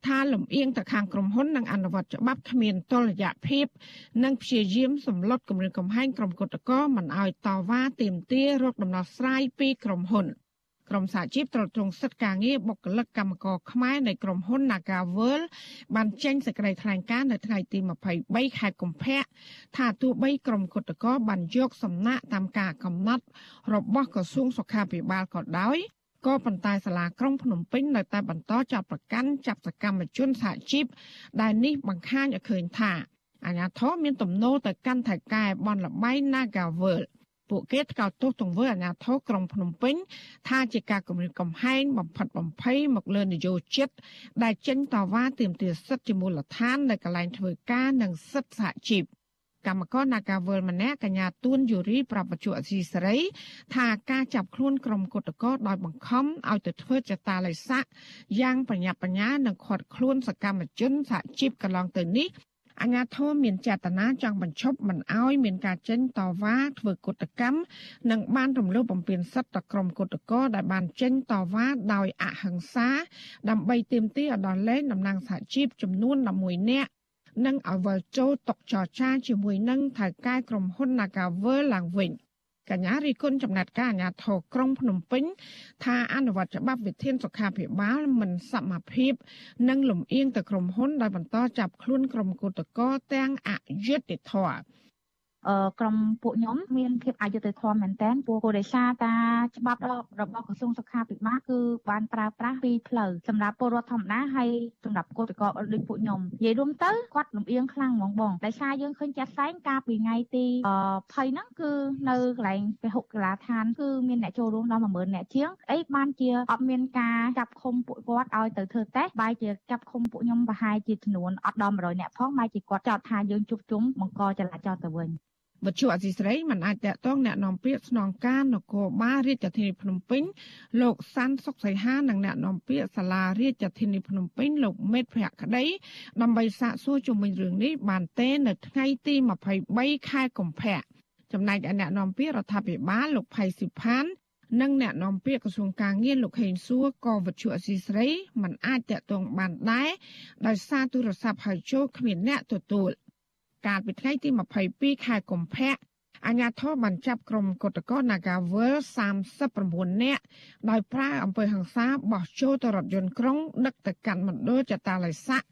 Speaker 11: ថាលំអៀងទៅខាងក្រុមហ៊ុននិងអនុវត្តច្បាប់គ្មានតុល្យភាព និងព្យាយាមសម្លុតគម្រាមកំហែងក្រុមគុតកោមិនឲ្យតវ៉ាទាមទាររកដំណោះស្រាយពីក្រុមហ៊ុន។ ក្រុមសហជីពត្រួតត្រងសិទ្ធិការងារបុគ្គលិកកម្មករខ្មែរនៃក្រុមហ៊ុន Nagavel បានចេញសេចក្តីថ្លែងការណ៍នៅថ្ងៃទី23ខែកុម្ភៈថាទោះបីក្រុមគុតកោបានយកសំណាក់តាមការកំណត់របស់ក្រសួងសុខាភិបាលក៏ដោយក៏ប៉ុន្តែសាលាក្រុងភ្នំពេញនៅតែបន្តចាប់ប្រកាន់ចាប់សកម្មជនសហជីពដែលនេះបង្ហាញឲ្យឃើញថាអាញាធរមានទំនោរទៅកាន់ថៃកែបនលបៃ Nagavel ពួកគេថ្កោលទោសទង្វើអាញាធរក្រុងភ្នំពេញ ថាជាការគំរាមកំហែងបំផិតបំភ័យមកលើនយោជិតដែលចេញតវ៉ាទាមទារសិទ្ធិជាមូលដ្ឋាននៅកន្លែងធ្វើការនិងសិទ្ធិសហជីពកម្មករនាការវលម្នាក់កញ្ញាទួនយូរីប្រាប់បច្ចុប្បន្នស៊ីសេរី ថាការចាប់ខ្លួនក្រុមគុតកោដោយបង្ខំឲ្យទៅធ្វើចតាឡៃស័កយ៉ាងបញ្ញាបញ្ញានិងខាត់ខ្លួនសកម្មជនសហជីពកន្លងទៅនេះ អាជ្ញាធរមានចេតនាចង់បញ្ឈប់មិនឲ្យមានការចេញតវ៉ាធ្វើកុតកម្មនិងបានរំលោភបំពានសិទ្ធិដល់ក្រុមគុតកោដែលបានចេញតវ៉ាដោយអហិង្សា ដើម្បីទាមទារឲ្យដល់លែងតំណាងសហជីពចំនួន11នាក់និងឲ្យវិលចូលតុចរចាជាមួយនឹងថៅកែក្រុមហ៊ុន Nagavel ឡើងវិញ កញ្ញារីគុណចំណាត់ការអាជ្ញាធរក្រុងភ្នំពេញថាអនុវត្តច្បាប់វិធានសុខាភិបាលមិនសមភាព និងលំអៀងទៅក្រុមហ៊ុនដោយបន្តចាប់ខ្លួនក្រុមគឧតកោទាំងអយុត្តិធម៌
Speaker 12: ក្រុមពួកខ្ញុំមានភាពអយុត្តិធម៌មែនទែនពួកគោលដោយសារតាច្បាប់របស់ក្រសួងសុខាភិបាលគឺបានប្រើប្រាស់ពីរផ្លូវសម្រាប់ពលរដ្ឋធម្មតាហើយសម្រាប់គឧតកោដូចពួកខ្ញុំនិយាយរួមទៅគាត់លំអៀងខ្លាំងហ្មងបងដោយសារយើងឃើញចាត់ផ្សេងកាលពីថ្ងៃទី20ហ្នឹងគឺនៅកន្លែងពហុកីឡាដ្ឋានគឺមានអ្នកចូលរួមដល់10000អ្នកជាងអីបានជាអត់មានការចាប់ឃុំពួកគាត់ឲ្យទៅធ្វើតេស្តបែរជាចាប់ឃុំពួកខ្ញុំប្រហែលជាចំនួនអត់ដល់100អ្នកផងបែរជាគាត់ចោទថាយើងជួបជុំបង្កចលាចលទៅវិញ
Speaker 11: វត្ថុអសីស្រីមិនអាចតកតងแนะនាំពាក្យស្នងការនគរបាលរាជធានីភ្នំពេញលោកសាន់សុកសីហានិងแนะនាំពាក្យសាលារាជធានីភ្នំពេញលោកមេតភក្តីដើម្បីសាកសួរជុំវិញរឿងនេះបានទេនៅថ្ងៃទី23ខែកុម្ភៈចំណែកឯអ្នកនាំពាក្យរដ្ឋាភិបាលលោកផៃស៊ីផាននិងអ្នកនាំពាក្យក្រសួងការងារលោកហេងសួរក៏វិទ្យុអសីស្រីមិនអាចតកតងបានដែរដោយសារទូរស័ព្ទហៅចូលគ្មានអ្នកទទួល។ កាលពីថ្ងៃទី22ខែកុម្ភៈអាញាធរបានចាប់ក្រុមកុតកោ Nagawal 39នាក់ដោយប្រើអំពើហិង្សាបោះចូលទៅរថយន្តក្រុងដឹកទៅកាន់មណ្ឌលចតាល័យស័ក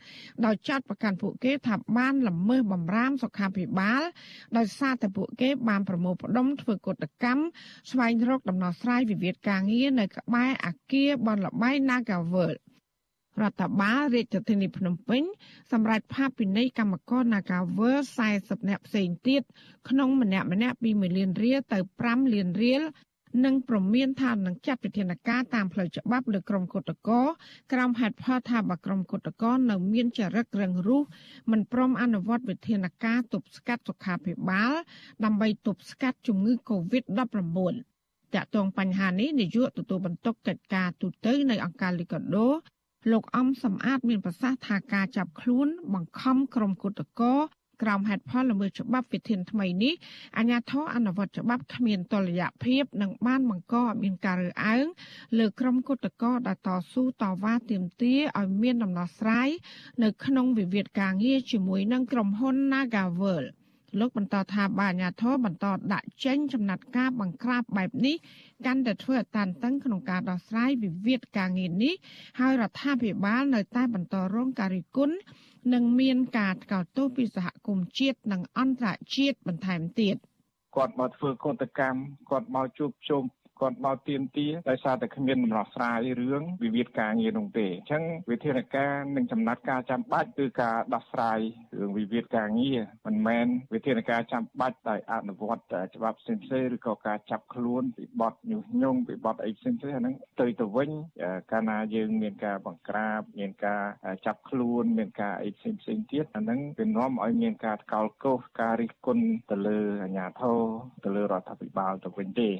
Speaker 11: ដោយចាត់ប្រកាន់ពួកគេថាបានល្មើសបំរាមសុខាភិបាលដោយសារតែពួកគេបានប្រមូលផ្ដុំធ្វើកុតកម្មស្វែងរកដំណោះស្រាយវិវាទការងារនៅក្បែរអគារបនលបែង Nagawal រដ្ឋបាលរាជធានីភ្នំពេញសម្រាប់ផាកពិន័យកម្មករ Nagawer 40នាក់ផ្សេងទៀតក្នុងម្នាក់ម្នាក់ពី1លានរៀលទៅ5លានរៀលនិងប្រមានថានឹងចាត់វិធានការតាមផ្លូវច្បាប់លើក្រុមគុតកោក្រោមហេតុផលថាបើក្រុមគុតកោនៅមានចរិតរឹងរូសមិនព្រមអនុវត្តវិធានការទប់ស្កាត់សុខាភិបាល ដើម្បីទប់ស្កាត់ជំងឺ Covid-19 តាក់ទងបញ្ហានេះនាយកទទួលបន្ទុកកិច្ចការទូតនៅអង្គការលីកាដូ លោកអំសំអាតមានប្រសាសន៍ថាការចាប់ខ្លួន បង្ខំក្រុមគុតកោក្រោមហេតុផលល្មើសច្បាប់វិធានថ្មីនេះអាជ្ញាធរអនុវត្តច្បាប់គ្មានតលយៈភាពនិងបានបង្កឲ្យមានការរើសអើងលើក្រុមគុតកោដែលតស៊ូតវ៉ាទាមទារឲ្យមានដំណោះស្រាយនៅក្នុងវិវាទការងារជាមួយនឹងក្រុមហ៊ុន Nagavel លោកបន្តថាបាអាញាធរបន្តដាក់ចេញចំណាត់ការបង្ក្រាបបែបនេះកាន់តែធ្វើឲ្យតានតឹងក្នុងការដោះស្រាយវិវាទការងារនេះហើយរដ្ឋាភិបាលនៅតែបន្តរងការរិះគន់និងមានការថ្កោលទោសពីសហគមន៍ជាតិនិងអន្តរជាតិបន្ថែមទៀត
Speaker 13: គាត់មកធ្វើកតកម្មគាត់មកជួបជុំ គាត់មកទៀមទាដោយសារតែគ្មានដំណោះស្រាយរឿងវិវាទការងារនោះទេអញ្ចឹងវិធានការនិងចំណាត់ការចាំបាច់គឺការដោះស្រាយរឿងវិវាទការងារមិនមែនវិធានការចាំបាច់ដោយអនុវត្តច្បាប់ផ្សេងៗឬក៏ការចាប់ខ្លួនពីបទញុះញង់ពីបទអីផ្សេងៗអាហ្នឹងទៅទៅវិញកាលណាយើងមានការបង្ក្រាបមានការចាប់ខ្លួនមានការអីផ្សេងផ្សេងទៀតអាហ្នឹងវានាំឲ្យមានការថ្កោលទោសការរិះគន់ទៅលើអាជ្ញាធរទៅលើរដ្ឋាភិបាលទៅវិញទេ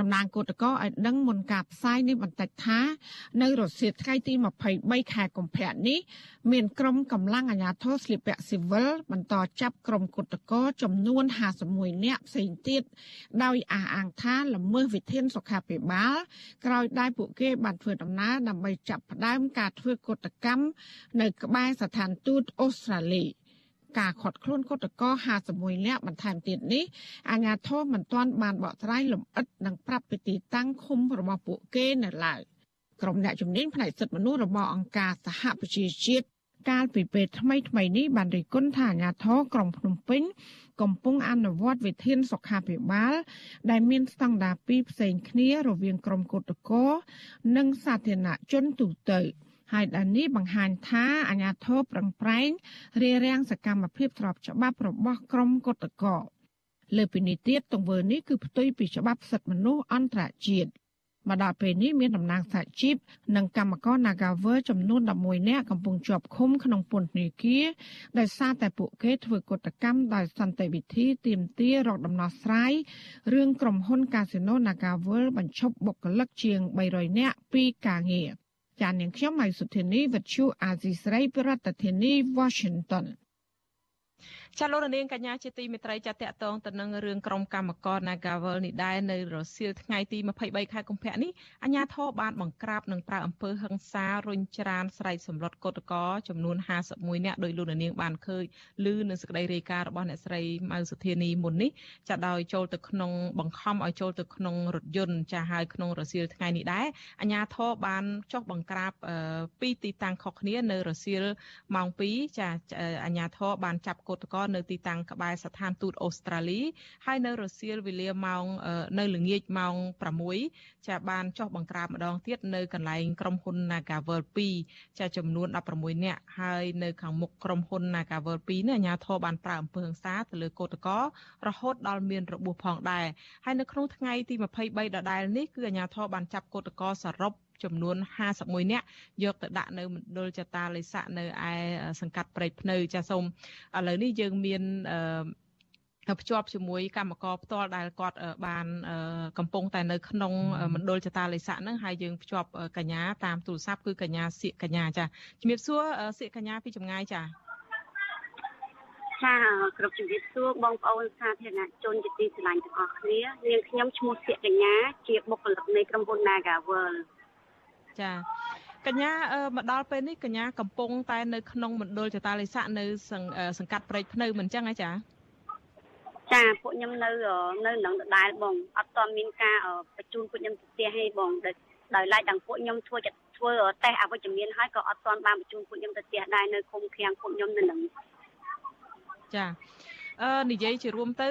Speaker 11: តំណាងគឧតកោឲ្យដឹងមុនការផ្សាយនេះបន្តិចថា នៅរសៀលថ្ងៃទី23ខែកុម្ភៈនេះមានក្រុមកម្លាំងអាជ្ញាធរស្លៀកពាក់ស៊ីវិលបន្តចាប់ក្រុមគឧតកោចំនួន51នាក់ផ្សេងទៀតដោយអះអាងថាល្មើសវិធានសុខាភិបាលក្រោយដែលពួកគេបានធ្វើដំណើរដើម្បីចាប់ផ្ដើមការធ្វើកុតកម្មនៅក្បែរស្ថានទូតអូស្ត្រាលី ការខាត់ខ្លួនកុតកោ51នាក់បន្ថែមទៀតនេះអាជ្ញាធរមិនទាន់បានបកស្រាយលម្អិតនិងប្រាប់ពីទីតាំងឃុំរបស់ពួកគេនៅឡើយក្រុមអ្នកជំនាញផ្នែកសិទ្ធិមនុស្សរបស់អង្គការសហប្រជាជាតិកាលពីពេលថ្មីថ្មីនេះបានរិះគន់ថាអាជ្ញាធរក្រុងភ្នំពេញ កំពុងអនុវត្តវិធានសុខាភិបាល ដែលមានស្តង់ដារពីរផ្សេងគ្នារវាងក្រុមគឧតកោនិងសាធារណជនទូទៅ។ ហើយដែលនេះបង្ហាញថាអាញាធរប្រឹងប្រែងរារាំងសកម្មភាពស្របច្បាប់របស់ក្រមគឧតកោលើពីនេះទៀតទង្វើនេះគឺផ្ទុយពីច្បាប់សិទ្ធិមនុស្សអន្តរជាតិមកដល់ពេលនេះមានតំណាងសហជីពនិងកម្មករ Nagawer ចំនួន11នាក់កំពុងជាប់ឃុំក្នុងពន្ធនាគារដោយសារតែពួកគេធ្វើកតកម្មដោយសន្តិវិធីទាមទាររកដំណោះស្រាយរឿងក្រុមហ៊ុន Casino Nagawer បញ្ឈប់បុគ្គលិកជាង300នាក់ពីការងារ ចាននាងខ្ញុំម៉ៃសុធានីវិទ្យុអាស៊ីស្រីប្រធានាធិបតី Washington
Speaker 1: ចាលោករនាងកញ្ញាជាទីមេត្រីចាតកតងទៅនឹងរឿងក្រុមកម្មករ Nagavel នេះដែរនៅរសៀលថ្ងៃទី23ខែកុម្ភៈនេះអាជ្ញាធរបានបង្ក្រាបនិងប្រើអំពើហិង្សារុញច្រានស្រែកសម្លុតកោតកោចំនួន51នាក់ដោយលោករនាងបានឃើញឮនៅសេចក្តីរាយការណ៍របស់អ្នកស្រីម៉ៅសុធានីមុននេះចាដោយចូលទៅក្នុងបង្ខំឲ្យចូលទៅក្នុងរថយន្តចាហើយក្នុងរសៀលថ្ងៃនេះដែរអាជ្ញាធរបានចុះបង្ក្រាបពីទីតាំងខុសគ្នានៅរសៀលម៉ោង2ចាអាជ្ញាធរបានចាប់កោតកោនៅទីតាំងក្បែរស្ថានទូតអូស្ត្រាលីហើយនៅរសៀលវេលាម៉ោងនៅល្ងាចម៉ោង6ចាបានចុះបង្ក្រាបម្ដងទៀតនៅកន្លែងក្រុមហ៊ុន Nagavel 2ចាចំនួន16នាក់ហើយនៅខាងមុខក្រុមហ៊ុន Nagavel 2នេះអាជ្ញាធរបានប្រើអំពើហិង្សាទៅលើកោតកររហូតដល់មានរបួសផងដែរហើយនៅក្នុងថ្ងៃទី23ដដែលនេះគឺអាជ្ញាធរបានចាប់កោតករសរុប ចំនួន51នាក់យកទៅដាក់នៅមណ្ឌលចតាលិស័កនៅឯសង្កាត់ព្រែកភ្នៅចាសូមឥឡូវនេះយើងមានអឺភ្ជាប់ជាមួយកម្មករផ្ទាល់ដែលគាត់បានកំពុងតែនៅក្នុងមណ្ឌលចតាលិស័កហ្នឹងហើយយើងភ្ជាប់កញ្ញាតាមទូរស័ព្ទគឺកញ្ញាសៀកកញ្ញាចាជំរាបសួរសៀកកញ្ញាពីចម្ងាយចា
Speaker 14: ចាគ្រប់ជំរាបសួរបងប្អូនសាធារណជនជាទីស្រឡាញ់ទាំងអស់គ្នានាងខ្ញុំឈ្មោះសៀកកញ្ញាជាបុគ្គលិកនៃក្រុមហ៊ុន Nagawal
Speaker 1: ចាកញ្ញាមកដល់ពេលនេះកញ្ញាកំពុងតែនៅក្នុងមណ្ឌលចតាលិស័កនៅសង្កាត់ព្រែកភ្នៅមិនអញ្ចឹងហ៎ចា
Speaker 14: ចាពួកខ្ញុំនៅនៅនឹងដដែលបងអត់ទាន់មានការបញ្ជូនពួកខ្ញុំទៅផ្ទះទេបងដោយឡែកទាំងពួកខ្ញុំធ្វើធ្វើតេស្តអវិជ្ជមានហើយក៏អត់ទាន់បានបញ្ជូនពួកខ្ញុំទៅផ្ទះដែរនៅឃុំឃាំងពួកខ្ញុំនៅនឹង
Speaker 1: ចាអឺ និយាយជារួមទៅ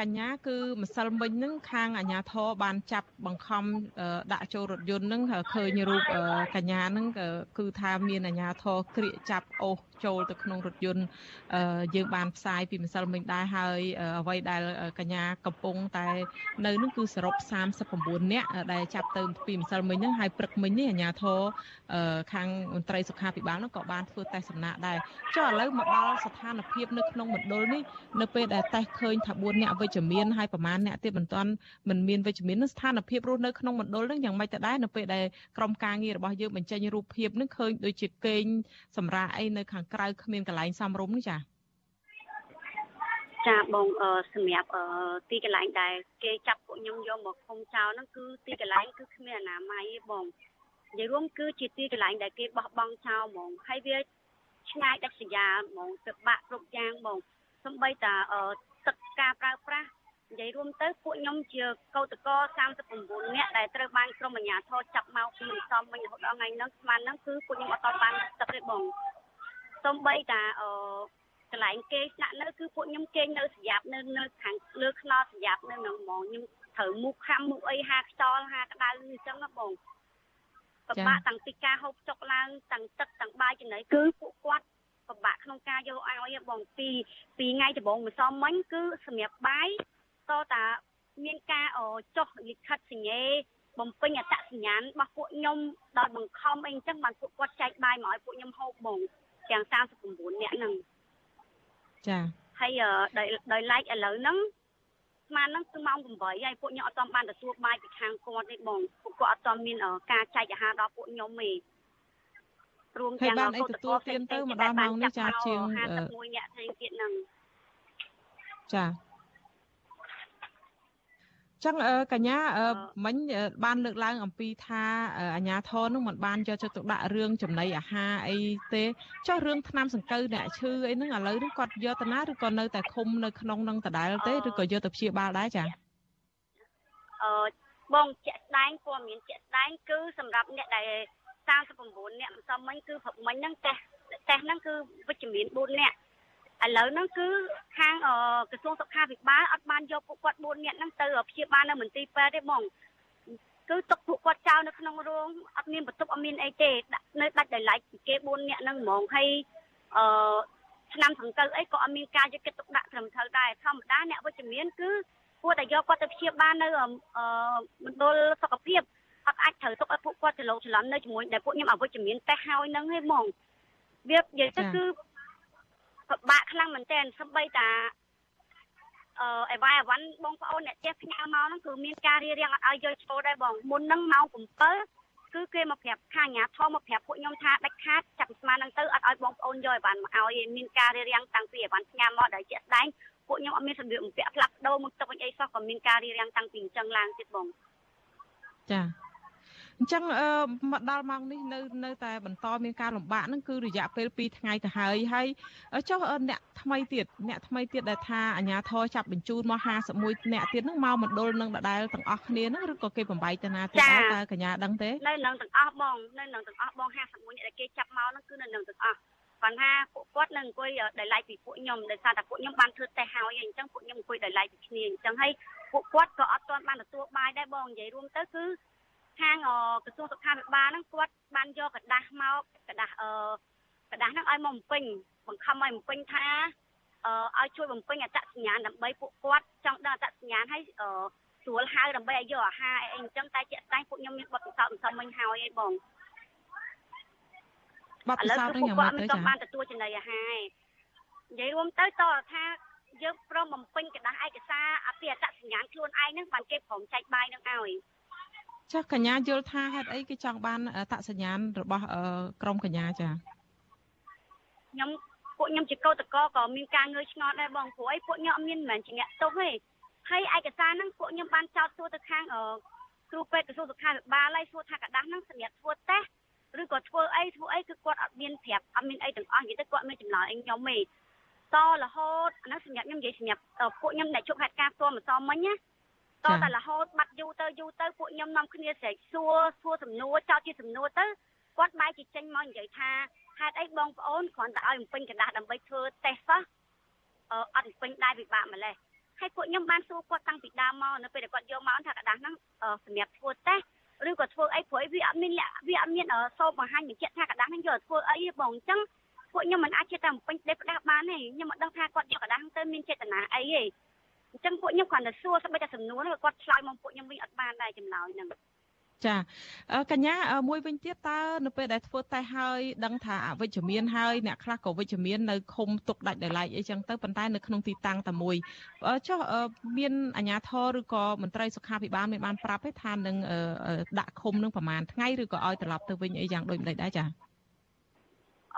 Speaker 1: កញ្ញាគឺម្សិលមិញហ្នឹងខាងអាជ្ញាធរបានចាប់បង្ខំដាក់ចូលរថយន្តហ្នឹងឃើញរូបកញ្ញាហ្នឹងគឺថាមានអាជ្ញាធរក្រៀកចាប់អូសចូលទៅក្នុងរថយន្តយើងបានផ្សាយពីម្សិលមិញដែរហើយអ្វីដែលកញ្ញាកំពុងតែនៅនឹងគឺសរុប39នាក់ដែលចាប់ទៅពីម្សិលមិញហ្នឹងហើយព្រឹកមិញនេះអាជ្ញាធរខាងមន្ត្រីសុខាភិបាលហ្នឹងក៏បានធ្វើតេស្តសំណាក់ដែរចុះឥឡូវមកដល់ស្ថានភាពនៅក្នុងមណ្ឌលនេះនៅពេលដែលតេស្តឃើញថា4នាក់វិជ្ជមានហើយប្រមាណអ្នកទៀតមិនទាន់មិនមានវិជ្ជមាននឹងស្ថានភាពរស់នៅក្នុងមណ្ឌលហ្នឹងយ៉ាងម៉េចទៅដែរនៅពេលដែលក្រុមការងាររបស់យើងបញ្ចេញរូបភាពហ្នឹងឃើញដូចជាកេងសម្រាប់អីនៅខាងក្រៅគ្មានកន្លែងសមរម្យនេះចា
Speaker 14: ចាបងអឺសម្រាប់អឺទីកន្លែងដែលគេចាប់ពួកខ្ញុំយកមកឃុំចោលហ្នឹងគឺទីកន្លែងគឺគ្មានអនាម័យទេបងនិយាយរួមគឺជាទីកន្លែងដែលគេបោះបង់ចោលហ្មងហើយវាឆ្ងាយដាច់ស្រយាលហ្មងទៅបាក់គ្រប់យ៉ាងហ្មងសំបីតាទឹកការប្រើប្រាស់និយាយរួមទៅពួកខ្ញុំជាកោតកោ39នាក់ដែលត្រូវបានក្រុមអាជ្ញាធរចាប់មកពីមិនសមវិញរហូតដល់ថ្ងៃហ្នឹងស្មានហ្នឹងគឺពួកខ្ញុំអត់តបានទឹកទេបង សំបីតាអឺកន្លែងគេស្នាក់នៅគឺពួកខ្ញុំគេងនៅស្រាប់នៅនៅខាងលើខ្នល់ស្រាប់នៅនឹងហ្មងខ្ញុំត្រូវមុខខំមុខអីហាខ្យល់ហាក្តៅអញ្ចឹងណាបងពិបាកតាំងពីការហូបចុកឡើងតាំងទឹកតាំងបាយចំណីគឺពួកគាត់ពិបាកក្នុងការយកឲ្យបងពីពីថ្ងៃដំបូងម្សិលមិញគឺសម្រាប់បាយតតាមានការចុះលិខិតសញ្ញេបំពេញអត្តសញ្ញាណរបស់ពួកខ្ញុំដោយបង្ខំអីអញ្ចឹងបានពួកគាត់ចែកបាយមកឲ្យពួកខ្ញុំហូបបង ទាំង39នាក់ហ្នឹង
Speaker 1: ចា
Speaker 14: ហើយដោយដោយឡែកឥឡូវហ្នឹងស្មានហ្នឹងគឺម៉ោង8ហើយពួកខ្ញុំអត់ទាន់បានទទួលបាយពីខាងគាត់ទេបងពួកគាត់អត់ទាន់មានការចែកអាហារដល់ពួកខ្ញុំទេ
Speaker 1: រួមទាំងអីទទួលទានទៅម្ដងម៉ោងនេះចាជាង
Speaker 14: 51នាក់ផ្សេងទៀតហ្នឹង
Speaker 1: ចា ចឹងកញ្ញាមិញបានលើកឡើងអំពីថាអាញាធរនោះមិនបានយកចិត្តទុកដាក់រឿងចំណីអាហារអីទេចុះរឿងថ្នាំសង្កូវអ្នកឈឺអីហ្នឹងឥឡូវនេះគាត់យកទៅណាឬក៏នៅតែឃុំនៅក្នុងនឹងដដែលទេឬក៏យកទៅព្យាបាលដែរចា
Speaker 14: អឺបងជាក់ស្ដែងព័ត៌មានជាក់ស្ដែងគឺសម្រាប់អ្នកដែល39អ្នកម្សិលមិញគឺព្រឹកមិញហ្នឹងតេស្តតេស្តហ្នឹងគឺវិជ្ជមាន4អ្នក ឥឡូវហ្នឹងគឺខាងក្រសួងសុខាភិបាលអត់បានយកពួកគាត់4នាក់ហ្នឹងទៅព្យាបាលនៅមន្ទីរពេទ្យទេបងគឺទុកពួកគាត់ចោលនៅក្នុងរោងអត់មានបន្ទប់អត់មានអីទេដាក់នៅដាច់ដោយឡែកពីគេ4នាក់ហ្នឹងហ្មងហើយអឺឆ្នាំសង្កូវអីក៏អត់មានការយកចិត្តទុកដាក់ត្រឹមត្រូវដែរធម្មតាអ្នកវិជ្ជមានគឺគួរតែយកគាត់ទៅព្យាបាលនៅអឺមណ្ឌលសុខភាពអត់អាចត្រូវទុកឲ្យពួកគាត់ច្រឡោច្រឡំនៅជាមួយដែលពួកខ្ញុំអវិជ្ជមានតេស្តហើយហ្នឹងឯងហ្មងវានិយាយទៅគឺ ពិបាកខ្លាំងមែនទែនសម្បីតាអឺអីវ៉ៃអវ៉ាន់បងប្អូនអ្នកផ្ទះផ្ញើមកហ្នឹងគឺមានការរៀបរៀងអត់ឲ្យយកចូលដែរបងមុនហ្នឹងម៉ោង7គឺគេមកប្រាប់ខាងអាញាធមមកប្រាប់ពួកខ្ញុំថាដាច់ខាតចាប់ស្មានហ្នឹងទៅអត់ឲ្យបងប្អូនយកឲ្យបានមកឲ្យមានការរៀបរៀងតាំងពីឲ្យបានផ្ញើមកដល់ជាក់ស្ដែងពួកខ្ញុំអត់មានសម្ភារបំពាក់ផ្លាស់ប្ដូរមកទឹកវិញអីសោះក៏មានការរៀបរៀងតាំងពីអញ្ចឹងឡើងទៀតបង
Speaker 1: ចា អញ្ចឹងអឺមកដល់ម៉ោងនេះនៅនៅតែបន្តមានការលំបាកហ្នឹងគឺរយៈពេល2ថ្ងៃទៅហើយហើយចុះអ្នកថ្មីទៀតអ្នកថ្មីទៀតដែលថាអាជ្ញាធរចាប់បញ្ជូនមក51អ្នកទៀតហ្នឹងមកមណ្ឌលនឹងដដែលទាំងអស់គ្នាហ្នឹងឬក៏គេបំបីទៅណាទៀតដែរតើកញ្ញាដឹងទេ
Speaker 14: នៅនឹងទាំងអស់បងនៅនឹងទាំងអស់បង51អ្នកដែលគេចាប់មកហ្នឹងគឺនៅនឹងទាំងអស់គាត់ថាពួកគាត់នឹងអង្គុយដោយឡែកពីពួកខ្ញុំដោយសារតែពួកខ្ញុំបានធ្វើតេស្តហើយអញ្ចឹងពួកខ្ញុំអង្គុយដោយឡែកពីគ្នាអញ្ចឹងហើយពួកគាត់ក៏អត់ទាន់បានទទួលបាយដែរបងនិយាយរួមទៅគឺ ខាងក្រសួងសុខាភិបាលហ្នឹងគាត់បានយកกระดาษមកกระดาษអឺกระดาษហ្នឹងឲ្យមកបំពេញបង្ខំឲ្យបំពេញថាអឺឲ្យជួយបំពេញអត្តសញ្ញាណដើម្បីពួកគាត់ចង់ដឹងអត្តសញ្ញាណឲ្យអឺស្រួលហៅដើម្បីឲ្យយកអាហារអីអញ្ចឹងតែជាក់ស្ដែងពួកខ្ញុំមានបទពិសោធន៍មិនសមមិញហើយឯងបង
Speaker 1: បទពិសោធន៍ហ្នឹងយ៉ាងម៉េចទៅចា៎
Speaker 14: បានទទួលចំណីអាហារនិយាយរួមទៅតើថាយើងព្រមបំពេញกระดาษឯកសារអភិអត្តសញ្ញាណខ្លួនឯងហ្នឹងបានគេព្រមចែកបាយនឹងឲ្យ
Speaker 1: ចាស់កញ្ញាយល់ថាហេតុអីគេចង់បានតសញ្ញាណរបស់ក្រមកញ្ញាចា
Speaker 14: ខ្ញុំពួកខ្ញុំជាកោតកក៏មានការងើយឆ្ងល់ដែរបងព្រោះអីពួកខ្ញុំអត់មានមិនមែនជាអ្នកទោសទេហើយឯកសារហ្នឹងពួកខ្ញុំបានចោទសួរទៅខាងគ្រូពេទ្យក្រសួងសុខាភិបាលហើយសួរថាกระดาษហ្នឹងសម្រាប់ធ្វើតេស្តឬក៏ធ្វើអីធ្វើអីគឺគាត់អត់មានប្រាប់អត់មានអីទាំងអស់និយាយទៅគាត់មានចម្លើយអីខ្ញុំទេតរហូតអានោះសម្រាប់ខ្ញុំនិយាយសម្រាប់ពួកខ្ញុំដែលជប់ហេតុការណ៍ផ្ទាល់ម្សិលមិញណា តតែរហូតបាត់យូរទៅយូរទៅពួកខ្ញុំនាំគ្នាស្រែកសួរសួរសំណួរចោទជាសំណួរទៅគាត់បែរជាចេញមកនិយាយថាហេតុអីបងប្អូនគ្រាន់តែឲ្យបំពេញกระดาษដើម្បីធ្វើតេស្តសោះអឺអត់បំពេញដែរពិបាកម្លេះហើយពួកខ្ញុំបានសួរគាត់តាំងពីដើមមកនៅពេលដែលគាត់យកមកថាกระดาษហ្នឹងសម្រាប់ធ្វើតេស្តឬក៏ធ្វើអីព្រោះវាអត់មានវាអត់មានសូមបង្ហាញបញ្ជាក់ថាกระดาษហ្នឹងយកធ្វើអីទេបងអញ្ចឹងពួកខ្ញុំមិនអាចចេះតែបំពេញដេផ្ដាស់បានទេខ្ញុំមិនដឹងថាគាត់យកกระดาษហ្នឹងទៅមានចេតនាអីទេ អញ្ចឹងពួកខ្ញុំគ្រាន់តែសួរស្បែកតែសំណួរហ្នឹងគាត់ឆ្លើយមកពួកខ្ញុំវិញអត់បានដែរចម្លើយហ្នឹង
Speaker 1: ចាកញ្ញាមួយវិញទៀតតើនៅពេលដែលធ្វើតេស្តហើយដឹងថាអវិជ្ជមានហើយអ្នកខ្លះក៏វិជ្ជមាននៅឃុំទុកដាច់ដោយឡែកអីចឹងទៅប៉ុន្តែនៅក្នុងទីតាំងតែមួយចុះមានអាជ្ញាធរឬក៏មន្ត្រីសុខាភិបាលមានបានប្រាប់ទេថានឹងដាក់ឃុំនឹងប្រហែលថ្ងៃឬក៏ឲ្យត្រឡប់ទៅវិញអីយ៉ាងដូចម្ដេចដែរចា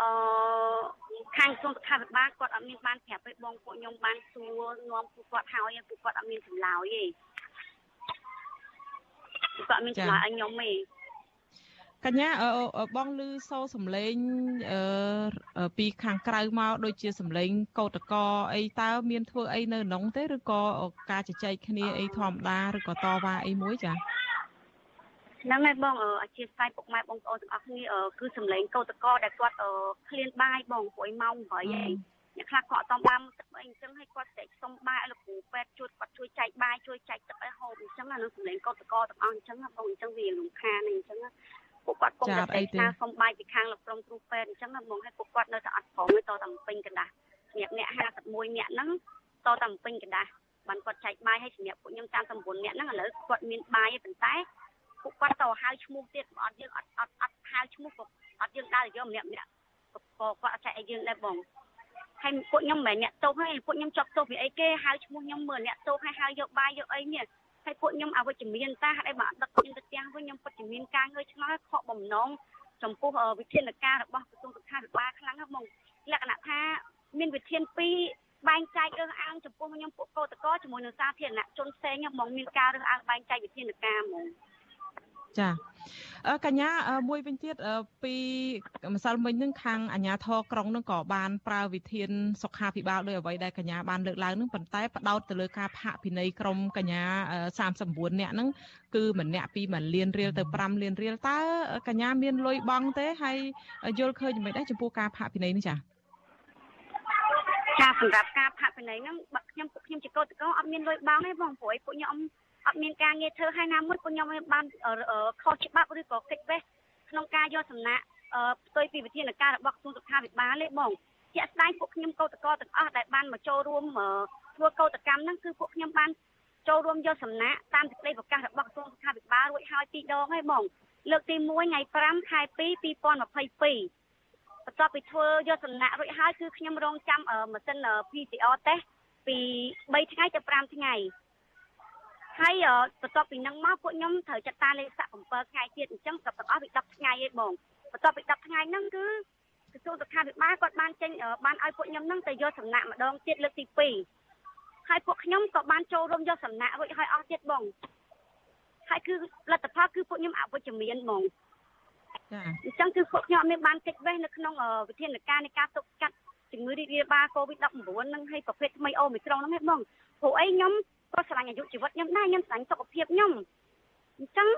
Speaker 14: អឺ ខាងក្រសួងសុខាភិបាលគាត់អត់មានបានប្រាប់ឲ្យបងពួកខ្ញុំបានសួរនាំពួកគាត់ហើយពួកគាត់អត់មានចម្លើយទេគាត់មានចម្លើយឲ្យខ្ញុំទេ
Speaker 1: កញ្ញាបងឮសូរសំឡេងអឺពីខាងក្រៅមកដូចជាសំឡេងកោតកអីតើមានធ្វើអីនៅក្នុងទេឬក៏ការជជែកគ្នាអីធម្មតាឬក៏តវ៉ាអីមួយចា
Speaker 14: ហ្នឹងហើយបងអធិស្ឋានពុកម៉ែបងប្អូនទាំងអស់គ្នាគឺសំឡេងកោតកោដែលគាត់ឃ្លានបាយបងព្រួយម៉ោង8ហើយអ្នកខ្លះគាត់អត់តំបានទឹកអីអញ្ចឹងហើយគាត់ចែកសុំបាយឲ្យលោកគ្រូពេទ្យជួយគាត់ជួយចែកបាយជួយចែកទឹកឲ្យហូបអញ្ចឹងអានោះសំឡេងកោតកោទាំងអស់អញ្ចឹងបងអញ្ចឹងវារំខានអញ្ចឹងពួកគាត់គង់តែថាសុំបាយពីខាងលោកក្រុមគ្រូពេទ្យអញ្ចឹងបងឲ្យពួកគាត់នៅតែអត់ព្រមទៅតែពេញកណ្ដាស់សម្រាប់អ្នក51អ្នកហ្នឹងតតែពេញកណ្ដាស់បានគាត់ចែកបាយឲ្យសម្រាប់ពួកខ្ញុំ39អ្នកហ្នឹងឥឡូវគាត់មានបាយទេប៉ុន្តែ ពួកគាត់ទៅហៅឈ្មោះទៀតអត់យើងអត់អត់អត់ហៅឈ្មោះក៏អត់យើងដើរយកម្នាក់ម្នាក់ក៏គាត់អត់ចែកឲ្យយើងដែរបងហើយពួកខ្ញុំមិនមែនអ្នកទោសទេពួកខ្ញុំជាប់ទោសពីអីគេហៅឈ្មោះខ្ញុំមើលអ្នកទោសហើយហៅយកបាយយកអីនេះហើយពួកខ្ញុំអវិជ្ជមានតាហើយបើដឹកខ្ញុំទៅទាំងវិញខ្ញុំពិតជាមានការងើយឆ្ងល់ខកបំណងចំពោះវិធានការរបស់ក្រសួងសុខាភិបាលខ្លាំងហ្នឹងហ្មងលក្ខណៈថាមានវិធានពីរបែងចែករើសអើងចំពោះខ្ញុំពួកកោតកោជាមួយនឹងសាធារណជនផ្សេងហ្មងមានការរើសអើងបែងចែកវិធានការហ្មង
Speaker 1: ចាកញ្ញាមួយវិញទៀតពីម្សិលមិញនឹងខាងអាជ្ញាធរក្រុងនឹងក៏បានប្រើវិធានសុខាភិបាលដោយអ្វីដែលកញ្ញាបានលើកឡើងនឹងប៉ុន្តែផ្ដោតទៅលើការផាកពិន័យក្រុមកញ្ញា39នាក់ហ្នឹងគឺម្នាក់ពី1លានរៀលទៅ5លានរៀលតើកញ្ញាមានលុយបង់ទេហើយយល់ឃើញយ៉ាងម៉េចដែរចំពោះការផាកពិន័យនេះចា៎
Speaker 14: ចាសម្រាប់ការផាកពិន័យហ្នឹងខ្ញុំពួកខ្ញុំជាកោតកោអត់មានលុយបង់ទេបងព្រោះពួកខ្ញុំ អត់មានការងារធ្វើហើយណាមួយពួកខ្ញុំបានខុសច្បាប់ឬក៏កិច្ចវេះក្នុងការយកសំណាក់ផ្ទុយពីវិធានការរបស់ក្រសួងសុខាភិបាលទេបងជាក់ស្ដែងពួកខ្ញុំកោតកោទាំងអស់ដែលបានមកចូលរួមធ្វើកោតកម្មហ្នឹងគឺពួកខ្ញុំបានចូលរួមយកសំណាក់តាមសេចក្តីប្រកាសរបស់ក្រសួងសុខាភិបាលរួចហើយពីរដងហើយបងលើកទី1ថ្ងៃ5ខែ2 2022បន្ទាប់ពីធ្វើយកសំណាក់រួចហើយគឺខ្ញុំរងចាំម៉ាស៊ីន PCR test ពី3ថ្ងៃទៅ5ថ្ងៃ ហហើយបន្ទាប់ពីហ្នឹងមកពួកខ្ញុំត្រូវចាត់តាលេខសាក់7ថ្ងៃទៀតអញ្ចឹងក៏ទាំងអស់ពី10ថ្ងៃឯងបងបន្ទាប់ពី10ថ្ងៃហ្នឹងគឺក្រសួងសុខាភិបាលគាត់បានចេញបានឲ្យពួកខ្ញុំហ្នឹងទៅយកសំណាក់ម្ដងទៀតលើកទី2ហើយពួកខ្ញុំក៏បានចូលរួមយកសំណាក់រួចហើយអស់ទៀតបងហើយគឺលទ្ធផលគឺពួកខ្ញុំអវិជ្ជមានហ្មងចាអញ្ចឹងគឺពួកខ្ញុំអត់មានបានកិច្ចវេះនៅក្នុងវិធានការនៃការទប់ស្កាត់ជំងឺរីករាលដាល COVID-19 ហ្នឹងហើយប្រភេទថ្មីអូមីក្រុងហ្នឹងឯងបងព្រោះអីខ្ញុំ ក៏ស្រឡាញ់អាយុជីវិតខ្ញុំដែរខ្ញុំស្រឡាញ់សុខភាពខ្ញុំអញ្ចឹង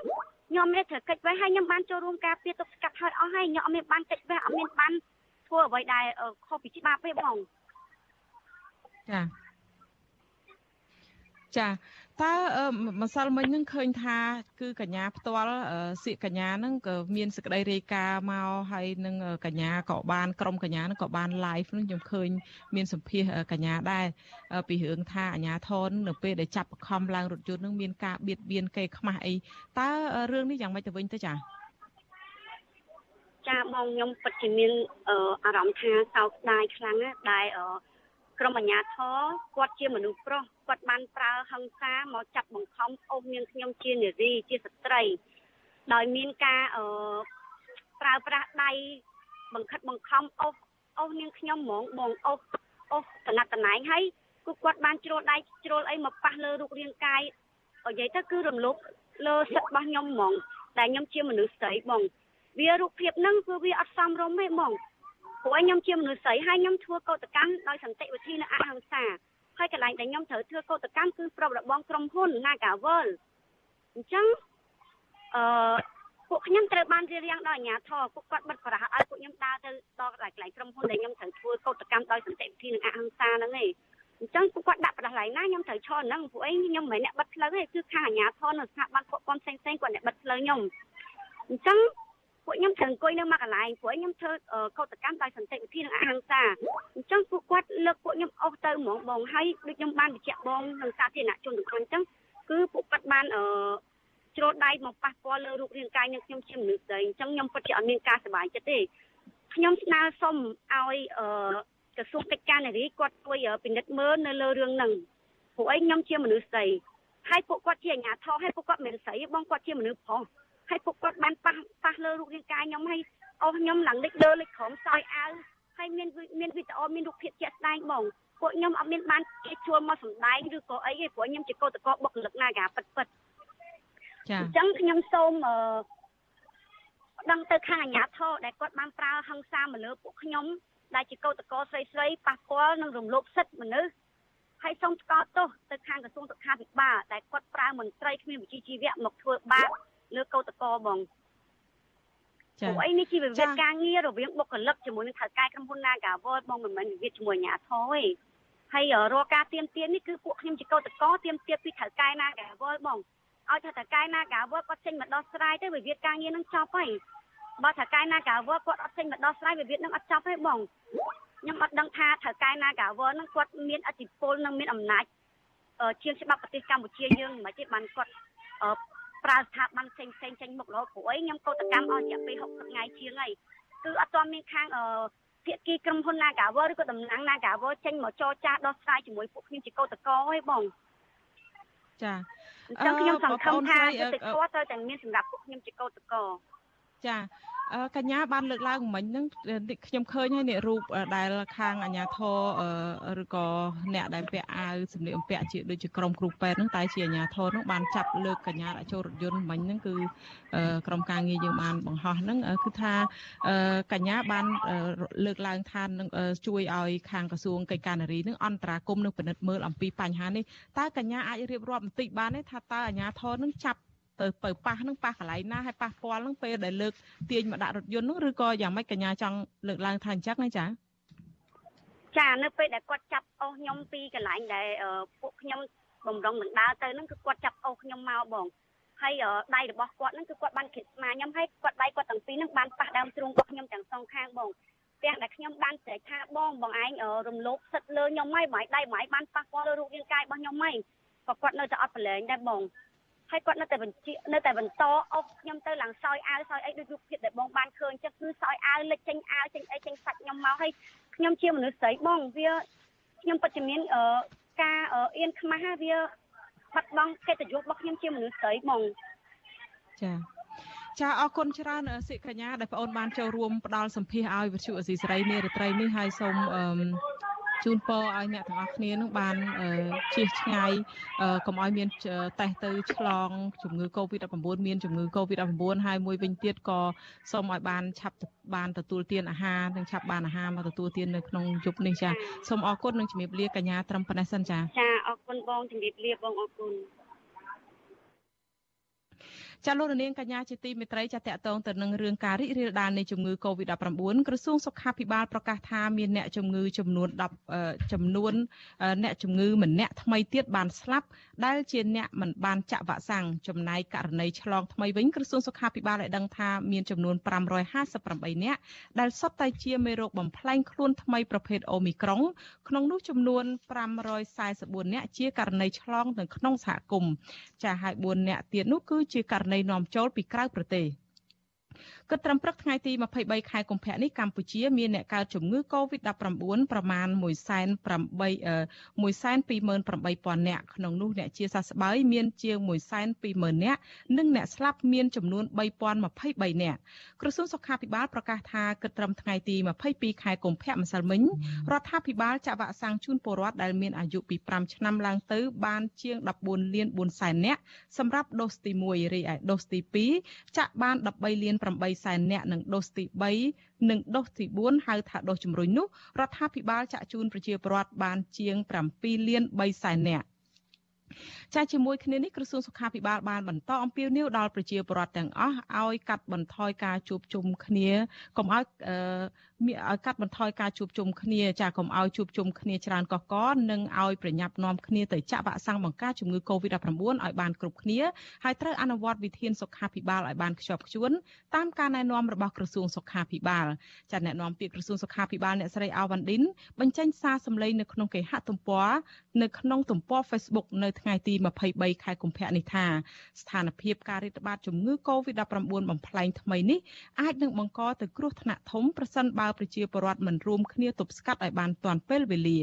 Speaker 14: ខ្ញុំមានត្រូវកិច្ចវេះហើយខ្ញុំបានចូលរួមការពារទប់ស្កាត់ហើយអស់ហើយខ្ញុំអត់មានបានកិច្ចវេះអត់មានបានធ្វើអ្វីដែលខុសពីច្បាប់ទេបង
Speaker 1: ចាចា តើម្សិលមិញហ្នឹងឃើញថា គឺកញ្ញាផ្ទាល់សៀកកញ្ញាហ្នឹងក៏មានសេចក្តីរាយការណ៍មកហើយនឹងកញ្ញាក៏បានក្រុមកញ្ញាហ្នឹងក៏បាន live ហ្នឹងខ្ញុំឃើញមានសម្ភាសកញ្ញាដែរពីរឿងថាអាញាធននៅពេលដែលចាប់បខំឡើងរថយន្តហ្នឹងមានការបៀតបៀនកេខ្មាស់អីតើរឿងនេះយ៉ាងម៉េចទៅវិញទៅចា៎
Speaker 14: ចាបងខ្ញុំពិតជាមានអារម្មណ៍ថាសោកស្ដាយខ្លាំងណាស់ដែលក្រុមអាជ្ញាធរគាត់ជាមនុស្សប្រុស គាត់បានប្រើហិង្សាមកចាប់បង្ខំអូសនាងខ្ញុំជានារីជាស្ត្រី ដោយមានការអឺប្រើប្រាស់ដៃបង្ខិតបង្ខំអូសអូសនាងខ្ញុំហ្មងបងអូសអូសតណតណែងហើយគឺគាត់បានជ្រុលដៃជ្រុលអីមកប៉ះលើរូបរាងកាយនិយាយទៅគឺរំលោភលើសិទ្ធិរបស់ខ្ញុំហ្មងតែខ្ញុំជាមនុស្សស្រីបង វារូបភាពហ្នឹងគឺវាអត់សមរម្យទេហ្មងព្រោះខ្ញុំជាមនុស្សស្រីហើយខ្ញុំធ្វើកោតកម្មដោយសន្តិវិធីនិងអហិង្សា ហើយកន្លែងដែលខ្ញុំត្រូវធ្វើកោតកម្មគឺប្របរបងក្រុមហ៊ុន Nagawal អញ្ចឹងអឺពួកខ្ញុំត្រូវបានរៀបរៀងដោយអាជ្ញាធរពួកគាត់បិទប្រហោឲ្យពួកខ្ញុំដើរទៅដល់កន្លែងក្រុមហ៊ុនដែលខ្ញុំត្រូវធ្វើកោតកម្មដោយសន្តិវិធីនិងអហិង្សាហ្នឹងឯងអញ្ចឹងពួកគាត់ដាក់ប្រដៅឡើងណាខ្ញុំត្រូវឈរហ្នឹងពួកអីខ្ញុំមិនមែនអ្នកបិទផ្លូវទេគឺខាងអាជ្ញាធរនៅស្ថាប័នពួកគាត់ផ្សេងៗគាត់អ្នកបិទផ្លូវខ្ញុំអញ្ចឹង ពួកខ្ញុំត្រូវអង្គុយនៅមួយកន្លែងព្រោះខ្ញុំធ្វើកោតកម្មដោយសន្តិវិធីនិងអហិង្សាអញ្ចឹងពួកគាត់លើកពួកខ្ញុំអស់ទៅហ្មងបងហើយដូចខ្ញុំបានបញ្ជាក់បងនឹងសាធារណជនទាំងអស់អញ្ចឹងគឺពួកគាត់បានអឺជ្រុលដៃមកប៉ះពាល់លើរូបរាងកាយនឹងខ្ញុំជាមនុស្សស្រីអញ្ចឹងខ្ញុំពិតជាអត់មានការសប្បាយចិត្តទេខ្ញុំស្នើសុំឲ្យអឺក្រសួងកិច្ចការនារីគាត់ជួយពិនិត្យមើលនៅលើរឿងហ្នឹងព្រោះអីខ្ញុំជាមនុស្សស្រីហើយពួកគាត់ជាអាជ្ញាធរហើយពួកគាត់មិនស្រីបងគាត់ជាមនុស្សប្រុស ហើយពួកគាត់បានប៉ះប៉ះលើរូបរាងកាយខ្ញុំហើយអស់ខ្ញុំឡើងលេចលើលេចក្រោមសោយអាវហើយមានមានវីដេអូមានរូបភាពជាក់ស្ដែងបងពួកខ្ញុំអត់មានបានគេជួលមកសម្ដែងឬក៏អីទេព្រោះខ្ញុំជាកោតកោបុគ្គលិកណាកាពិតពិតចាអញ្ចឹងខ្ញុំសូមអឺដឹងទៅខាងអាជ្ញាធរដែលគាត់បានប្រើហិង្សាមកលើពួកខ្ញុំដែលជាកោតកោស្រីស្រីប៉ះពាល់និងរំលោភសិទ្ធិមនុស្សហើយសូមស្កល់ទោសទៅខាងក្រសួងសុខាភិបាលដែលគាត់ប្រើមន្ត្រីគ្មានវិជ្ជាជីវៈមកធ្វើបាប លើកោតកោបងចាព្រោះអីនេះជាវិវាទការងាររវាងបុគ្គលិកជាមួយនឹងថៅកែក្រុមហ៊ុន Nagawal បងមិនមែនវិវាទជាមួយអាជ្ញាធរទេហើយរាល់ការទៀមទាននេះគឺពួកខ្ញុំជាកោតកោទៀមទានពីថៅកែ Nagawal បងឲ្យថៅកែ Nagawal គាត់ចេញមកដោះស្រាយទៅវិវាទការងារនឹងចប់ហើយបើថៅកែ Nagawal គាត់អត់ចេញមកដោះស្រាយវិវាទនឹងអត់ចប់ទេបងខ្ញុំអត់ដឹងថាថៅកែ Nagawal នឹងគាត់មានអធិបុលនិងមានអំណាចជាងច្បាប់ប្រទេសកម្ពុជាយើងមិនទេបានគាត់ ប្រើស្ថាប័នផ្សេងផ្សេងចេញមុខរហូតព្រោះអីខ្ញុំកោតកម្មអស់រយៈពេល60ថ្ងៃជាងហើយគឺអត់ទាន់មានខាងអឺភាគីក្រុមហ៊ុន Nagawer ឬក៏តំណាង Nagawer ចេញមកចរចាដោះស្រាយជាមួយពួកខ្ញុំជាកោតកោឯងបង
Speaker 1: ចា
Speaker 14: អញ្ចឹងខ្ញុំសង្ឃឹមថាយុតិធម៌ត្រូវតែមានសម្រាប់ពួកខ្ញុំជាកោតកោ
Speaker 1: ចាកញ្ញាបានលើកឡើងមិញហ្នឹងខ្ញុំឃើញហើយនេះរូបដែលខាងអាញាធរឬក៏អ្នកដែលពាក់អាវសម្លៀកបំពាក់ជាដូចជាក្រុមគ្រូពេទ្យហ្នឹងតែជាអាញាធរហ្នឹងបានចាប់លើកកញ្ញាដាក់ចូលរថយន្តមិញហ្នឹងគឺក្រុមការងារយើងបានបង្ហោះហ្នឹងគឺថាកញ្ញាបានលើកឡើងថានឹងជួយឲ្យខាងក្រសួងកិច្ចការនារីនឹងអន្តរាគមនឹងពិនិត្យមើលអំពីបញ្ហានេះតើកញ្ញាអាចរៀបរាប់បន្តិចបានទេថាតើអាញាធរនឹងចាប់ ទៅទៅប៉ះនឹងប៉ះកន្លែងណាហើយប៉ះពាល់នឹងពេលដែលលើកទាញមកដាក់រថយន្តនោះឬក៏យ៉ាងម៉េចកញ្ញាចង់លើកឡើងថាអញ្ចឹងណាចា
Speaker 14: ចានៅពេលដែលគាត់ចាប់អស់ខ្ញុំពីកន្លែងដែលពួកខ្ញុំបំរុងនឹងដើរទៅហ្នឹងគឺគាត់ចាប់អស់ខ្ញុំមកបងហើយដៃរបស់គាត់ហ្នឹងគឺគាត់បានគិតស្មាខ្ញុំហើយគាត់ដៃគាត់ទាំងពីរហ្នឹងបានប៉ះដើមទ្រូងរបស់ខ្ញុំទាំងសងខាងបងទាំងដែលខ្ញុំបានស្រែកថាបងបងឯងរំលោភសិទ្ធលើខ្ញុំហើយបងឯងដៃបងឯងបានប៉ះពាល់លើរូបរាងកាយរបស់ខ្ញុំហើយក៏គាត់នៅតែអត់ប្រឡែងដែរបង ហើយគាត់នៅតែបញ្ជានៅតែបន្តអុសខ្ញុំទៅឡើងសោយអាវសោយអីដូចរូបភាពដែលបងបានឃើញចឹងគឺសោយអាវលិចចេញអាវចេញអីចេញសាច់ខ្ញុំមកហើយខ្ញុំជាមនុស្សស្រីបងវាខ្ញុំពិតជាមានការអៀនខ្មាស់វាបាត់បង់កិត្តិយសរបស់ខ្ញុំជាមនុស្សស្រីហ្មង
Speaker 1: ចាចាអរគុណច្រើនសិកញ្ញាដែលបងអូនបានចូលរួមផ្ដល់សម្ភារឲ្យវិទ្យុអសីសេរីនារីត្រីនេះហើយសូមអឺ ជូនពរឲ្យអ្នកទាំងអស់គ្នានឹងបានជៀសឆ្ងាយកុំឲ្យមានតេស្តទៅឆ្លងជំងឺ Covid-19 មានជំងឺ Covid-19 ហើយមួយវិញទៀតក៏សូមឲ្យបានឆាប់បានទទួលទានអាហារនិងឆាប់បានអាហារមកទទួលទាននៅក្នុងយប់នេះចាសូមអរគុណនិងជំរាបលាកញ្ញាត្រឹមប៉ុណ្ណេះសិនចា
Speaker 14: ចាអរគុណបងជំរាបលាបងអរគុណ
Speaker 1: ចាលោកនាងកញ្ញាជាទីមេត្រីចាតកតងទៅនឹងរឿងការរីករាលដាលនៃជំងឺ Covid-19 ក្រសួងសុខាភិបាលប្រកាសថាមានអ្នកជំងឺចំនួន10ចំនួនអ្នកជំងឺម្នាក់ថ្មីទៀតបានស្លាប់ដែលជាអ្នកមិនបានចាក់វ៉ាក់សាំងចំណែកករណីឆ្លងថ្មីវិញក្រសួងសុខាភិបាលបានដឹងថាមានចំនួន558អ្នកដែលសុទ្ធតែជាមេរោគបំផ្លែងខ្លួនថ្មីប្រភេទអូមីក្រុងក្នុងនោះចំនួន544អ្នកជាករណីឆ្លងនៅក្នុងសហគមន៍ចាហើយ4អ្នកទៀតនោះគឺជាករណីនាំចូលពីក្រៅប្រទេស គិតត្រឹមព្រឹកថ្ងៃទី23ខែកុម្ភៈនេះកម្ពុជាមានអ្នកកើតជំងឺ Covid-19 ប្រមាណ1.8 1.28,000នាក់ក្នុងនោះអ្នកជាសះស្បើយមានជាង1.20,000នាក់និងអ្នកស្លាប់មានចំនួន3,023នាក់ក្រសួងសុខាភិបាលប្រកាសថាគិតត្រឹមថ្ងៃទី22ខែកុម្ភៈម្សិលមិញរដ្ឋាភិបាលចាក់វ៉ាក់សាំងជូនពលរដ្ឋដែលមានអាយុពី5ឆ្នាំឡើងទៅបានជាង14លាន4សែននាក់សម្រាប់ដូសទី1រីឯដូសទី2ចាក់បាន13លាន8សែននាក់និងដូសទី3និងដូសទី4ហៅថាដូសជំរុញនោះរដ្ឋាភិបាលចាក់ជូនប្រជាពលរដ្ឋបានជាង7លាន3សែននាក់ចាជាមួយគ្នានេះក្រសួងសុខាភិបាលបានបន្តអំពាវនាវដល់ប្រជាពលរដ្ឋទាំងអស់ឲ្យកាត់បន្ថយការជួបជុំគ្នាកុំឲ្យ ឲ្យកាត់បន្ថយការជួបជុំគ្នាចាកុំឲ្យជួបជុំគ្នាច្រើនកកកនិងឲ្យប្រញាប់នាំគ្នាទៅចាក់វ៉ាក់សាំងបង្ការជំងឺ Covid-19 ឲ្យបានគ្រប់គ្នាហើយត្រូវអនុវត្តវិធានសុខាភិបាលឲ្យបានខ្ជាប់ខ្ជួនតាមការណែនាំរបស់ក្រសួងសុខាភិបាលចាអ្នកនាំពាក្យក្រសួងសុខាភិបាលអ្នកស្រីអាវ៉ាន់ឌិនបញ្ចេញសារសម្លេងនៅក្នុងគេហទំព័រនៅក្នុងទំព័រ Facebook នៅថ្ងៃទី23ខែកុម្ភៈនេះថាស្ថានភាពការរាតត្បាតជំងឺ Covid-19 បំផ្លែងថ្មីនេះអាចនឹងបង្កទៅគ្រោះថ្នាក់ធំប្រសិនបើប្រជាពលរដ្ឋមិនរួមគ្នាទប់ស្កាត់ឲ្យបានទាន់ពេលវេលា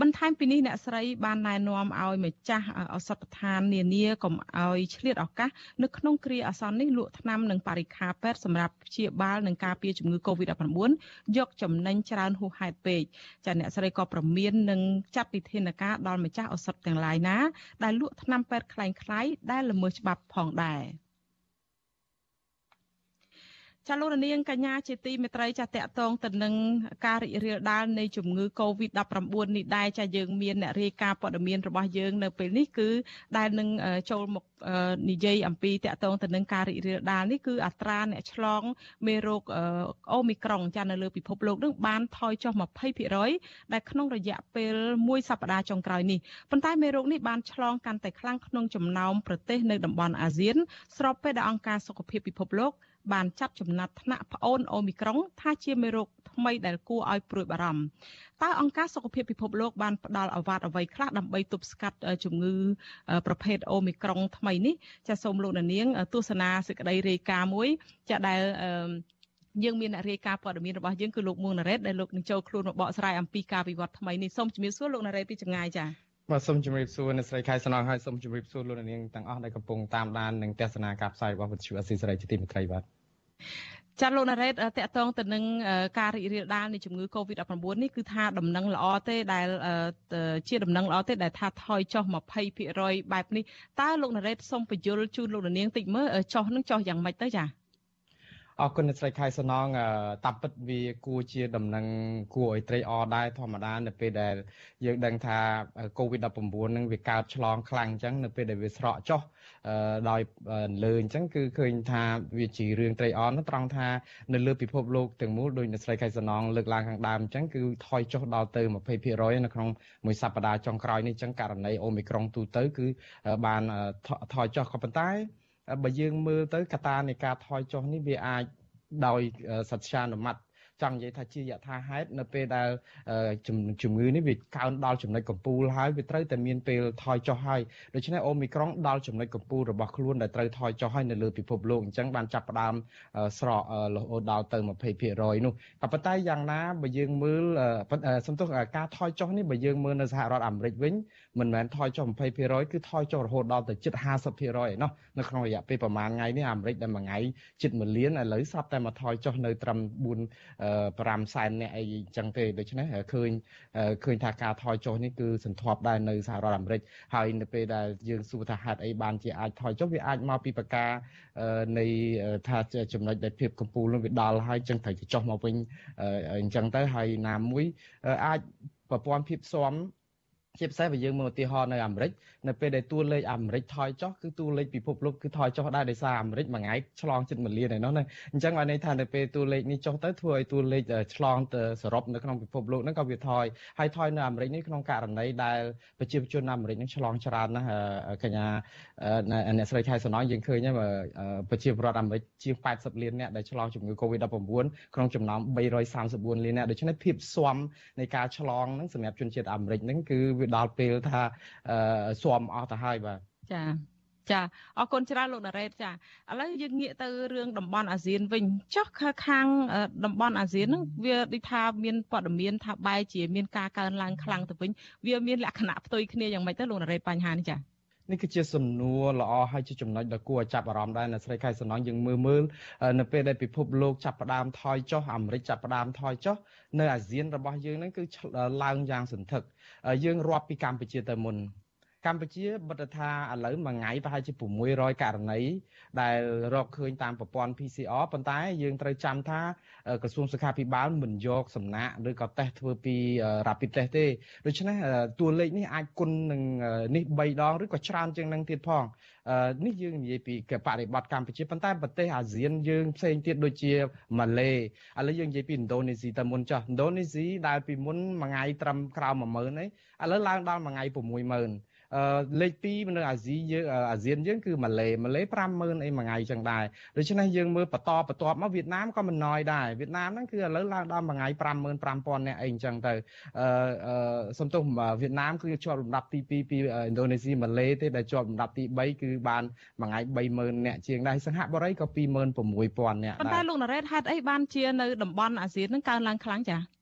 Speaker 1: បន្ថែមពីនេះអ្នកស្រីបានណែនាំឲ្យម្ចាស់ឱសថដ្ឋាននានាកុំឲ្យឆ្លៀតឱកាសនៅក្នុងគ្រាអាសន្ននេះលក់ថ្នាំនិងបរិក្ខារពេទ្យសម្រាប់ព្យាបាលនិងការពារជំងឺ Covid-19 យកចំណេញច្រើនហួសហេតុពេកចាអ្នកស្រីក៏ប្រមាននឹងចាត់វិធានការដល់ម្ចាស់ឱសថទាំងឡាយណាដែលលក់ថ្នាំពេទ្យคล้ายៗដែលល្មើសច្បាប់ផងដែរ។ ចាលោកនាងកញ្ញាជាទីមេត្រីចាតកតងទៅនឹងការរីករាលដាលនៃជំងឺ Covid-19 នេះដែរចាយើងមានអ្នករាយការណ៍ព័ត៌មានរបស់យើងនៅពេលនេះគឺដែលនឹងចូលមកនិយាយអំពីតកតងទៅនឹងការរីករាលដាលនេះគឺអត្រាអ្នកឆ្លងមេរោគអូមីក្រុងចានៅលើពិភពលោកនឹងបានថយចុះ20%ដែលក្នុងរយៈពេលមួយសប្តាហ៍ចុងក្រោយនេះប៉ុន្តែមេរោគនេះបានឆ្លងកាន់តែខ្លាំងក្នុងចំណោមប្រទេសនៅតំបន់អាស៊ានស្របពេលដែលអង្គការសុខភាពពិភពលោក បានចាត់ចំណាត់ថ្នាក់ប្អូនអូមីក្រុង ថាជាមេរោគថ្មីដែលគួរឲ្យព្រួយបារម្ភតើអង្គការសុខភាពពិភពលោកបានផ្ដល់អាវ៉ាត់អ្វីខ្លះដើម្បីទប់ស្កាត់ជំងឺប្រភេទអូមីក្រុងថ្មីនេះចាសសូមលោកនាងទស្សនាសេចក្តីរាយការណ៍មួយចាដែលយើងមានអ្នករាយការណ៍ព័ត៌មានរបស់យើងគឺលោកមួងណារ៉េតដែលលោកនឹងចូលខ្លួនមកបកស្រាយអំពីការវិវត្តថ្មីនេះសូមជំរាបសួរលោកណារ៉េតពីចម្ងាយចា៎
Speaker 15: បាទសូមជម្រាបសួរអ្នកស្រីខែសំណងហើយសូមជម្រាបសួរលោកនាងទាំងអស់ដែលកំពុងតាមដាននិងទស្សនាការផ្សាយរបស់វិទ្យុអស៊ីសេរីជាទីមេត្រីបាទ
Speaker 1: ចាលោកណារ៉េតតកតងទៅនឹងការរីករាលដាលនៃជំងឺ Covid-19 នេះគឺថាដំណឹងល្អទេដែលជាដំណឹងល្អទេដែលថាថយចុះ20%បែបនេះតើលោកណារ៉េតសូមបញ្យល់ជូនលោកនាងតិចមើលចុះនឹងចុះយ៉ាងម៉េចទៅចា
Speaker 15: អរគុណអ្នកស្រីខែសំណងតាមពិតវាគួរជាដំណឹងគួរឲ្យត្រេកអរដែរធម្មតានៅពេលដែលយើងដឹងថា COVID-19 នឹងវាកើតឆ្លងខ្លាំងអញ្ចឹងនៅពេលដែលវាស្រកចុះដោយលើអញ្ចឹងគឺឃើញថាវាជារឿងត្រេកអរនោះត្រង់ថានៅលើពិភពលោកទាំងមូលដោយអ្នកស្រីខែសំណងលើកឡើងខាងដើមអញ្ចឹងគឺថយចុះដល់ទៅ20%នៅក្នុងមួយសប្តាហ៍ចុងក្រោយនេះអញ្ចឹងករណីអូមីក្រុងទូទៅគឺបានថយចុះក៏ប៉ុន្តែ បើយើងមើលទៅកត្តានៃការថយចុះនេះវាអាចដោយសច្ចានុម័តចង់និយាយថាជាយថាហេតុនៅពេលដែលជំងឺនេះវាកើនដល់ចំណុចកំពូលហើយវាត្រូវតែមានពេលថយចុះហើយដូច្នេះអូមីក្រុងដល់ចំណុចកំពូលរបស់ខ្លួនដែលត្រូវថយចុះហើយនៅលើពិភពលោកអញ្ចឹងបានចាប់ផ្ដើមស្រករហូតដល់ទៅ20%នោះក៏ប៉ុន្តែយ៉ាងណាបើយើងមើលសំទោសការថយចុះនេះបើយើងមើលនៅសហរដ្ឋអាមេរិកវិញមិនមែនថយចុះ20%គឺថយចុះរហូតដល់ទៅជិត50%ឯណោះនៅក្នុងរយៈពេលប្រហែលថ្ងៃនេះអាមេរិកដែលមួយថ្ងៃជិត1លានឥឡូវស្រាប់តែមកថយចុះនៅត្រឹម4 5សែនអ្នកអីអញ្ចឹងទេដូច្នេះឃើញឃើញថាការថយចុះនេះគឺសន្ធាប់ដែរនៅសហរដ្ឋអាមេរិកហើយនៅពេលដែលយើងសួរថាហេតុអីបានជាអាចថយចុះវាអាចមកពីប្រការនៃថាចំណុចដែលភាពកម្ពូលនឹងវាដល់ហើយអញ្ចឹងត្រូវចុះមកវិញអញ្ចឹងទៅហើយណាមួយអាចប្រព័ន្ធភាពស៊ាំ ជាពិសេសបើយើងមើលឧទាហរណ៍នៅអាមេរិកនៅពេលដែលតួលេខអាមេរិកថយចុះគឺតួលេខពិភពលោកគឺថយចុះដែរដោយសារអាមេរិកមួយថ្ងៃឆ្លងជិត1លានឯនោះណាអញ្ចឹងបានន័យថានៅពេលតួលេខនេះចុះទៅធ្វើឲ្យតួលេខឆ្លងទៅសរុបនៅក្នុងពិភពលោកហ្នឹងក៏វាថយហើយថយនៅអាមេរិកនេះក្នុងករណីដែលប្រជាជនអាមេរិកហ្នឹងឆ្លងច្រើនណាស់កញ្ញាអ្នកស្រីខែសំណងយើងឃើញហើយប្រជាពលរដ្ឋអាមេរិកជាង80លានអ្នកដែលឆ្លងជំងឺ Covid-19 ក្នុងចំណោម334លានអ្នកដូច្នេះភាពស៊ាំនៃការឆ្លងហ្នឹងសម្រាប់ជនជាតិអាមេរិកហ្នឹងគឺវាដល់ពេលថាស៊ាំអស់ទៅហើយបាទ
Speaker 1: ចាចាអរគុណច្រើនលោកណារ៉េតចាឥឡូវយើងងាកទៅរឿងតំបន់អាស៊ានវិញចុះខាងតំបន់អាស៊ានហ្នឹងវាដូចថាមានព័ត៌មានថាបែរជាមានការកើនឡើងខ្លាំងទៅវិញវាមានលក្ខណៈផ្ទុយគ្នាយ៉ាងម៉េចទៅលោកណារ៉េតបញ្ហានេះចា
Speaker 15: នេះគឺជាសំណួរល្អហើយជាចំណុចដ៏គួរឲ្យចាប់អារម្មណ៍ដែរនៅស្រីខែសំណងយើងមើលមើលនៅពេលដែលពិភពលោកចាប់ផ្ដើមថយចុះអាមេរិកចាប់ផ្ដើមថយចុះនៅអាស៊ានរបស់យើងហ្នឹងគឺឡើងយ៉ាងសន្ធឹកយើងរាប់ពីកម្ពុជាទៅមុន កម្ពុជាបិទថាឥឡូវមួយថ្ងៃប្រហែលជា600ករណីដែលរកឃើញតាមប្រព័ន្ធ PCR ប៉ុន្តែយើងត្រូវចាំថាក្រសួងសុខាភិបាលមិនយកសំណាក់ឬក៏តេស្តធ្វើពី rapid test ទេដូច្នេះតួលេខនេះអាចគុណនឹងនេះ3ដងឬក៏ច្រើនជាងនឹងទៀតផងនេះយើងនិយាយពីបរិបទកម្ពុជាប៉ុន្តែប្រទេសអាស៊ានយើងផ្សេងទៀតដូចជាម៉ាឡេឥឡូវយើងនិយាយពីឥណ្ឌូនេស៊ីតែមុនចុះឥណ្ឌូនេស៊ីដែលពីមុនមួយថ្ងៃត្រឹមក្រោម10000ឯងឥឡូវឡើងដល់មួយថ្ងៃ60000 លេខ2នៅអាស៊ីយើងអាស៊ានយើងគឺម៉ាឡេម៉ាឡេ50000អីមួយថ្ងៃចឹងដែរដូច្នេះយើងមើលបន្តបន្ទាប់មកវៀតណាមក៏មិនណយដែរវៀតណាមហ្នឹងគឺឥឡូវឡើងដល់មួយថ្ងៃ55000នាក់អីចឹងទៅអឺសំទោសវៀតណាមគឺជាប់លំដាប់ទី2ពីឥណ្ឌូនេស៊ីម៉ាឡេទេដែលជាប់លំដាប់ទី3គឺបានមួយថ្ងៃ30000នាក់ជាងដែរសិង្ហបុរីក៏26000នាក់ដែរប៉ុ
Speaker 1: ន្តែលោកណារ៉េតហេតុអីបានជានៅតំបន់អាស៊ានហ្នឹងកើនឡើងខ្លាំងចា៎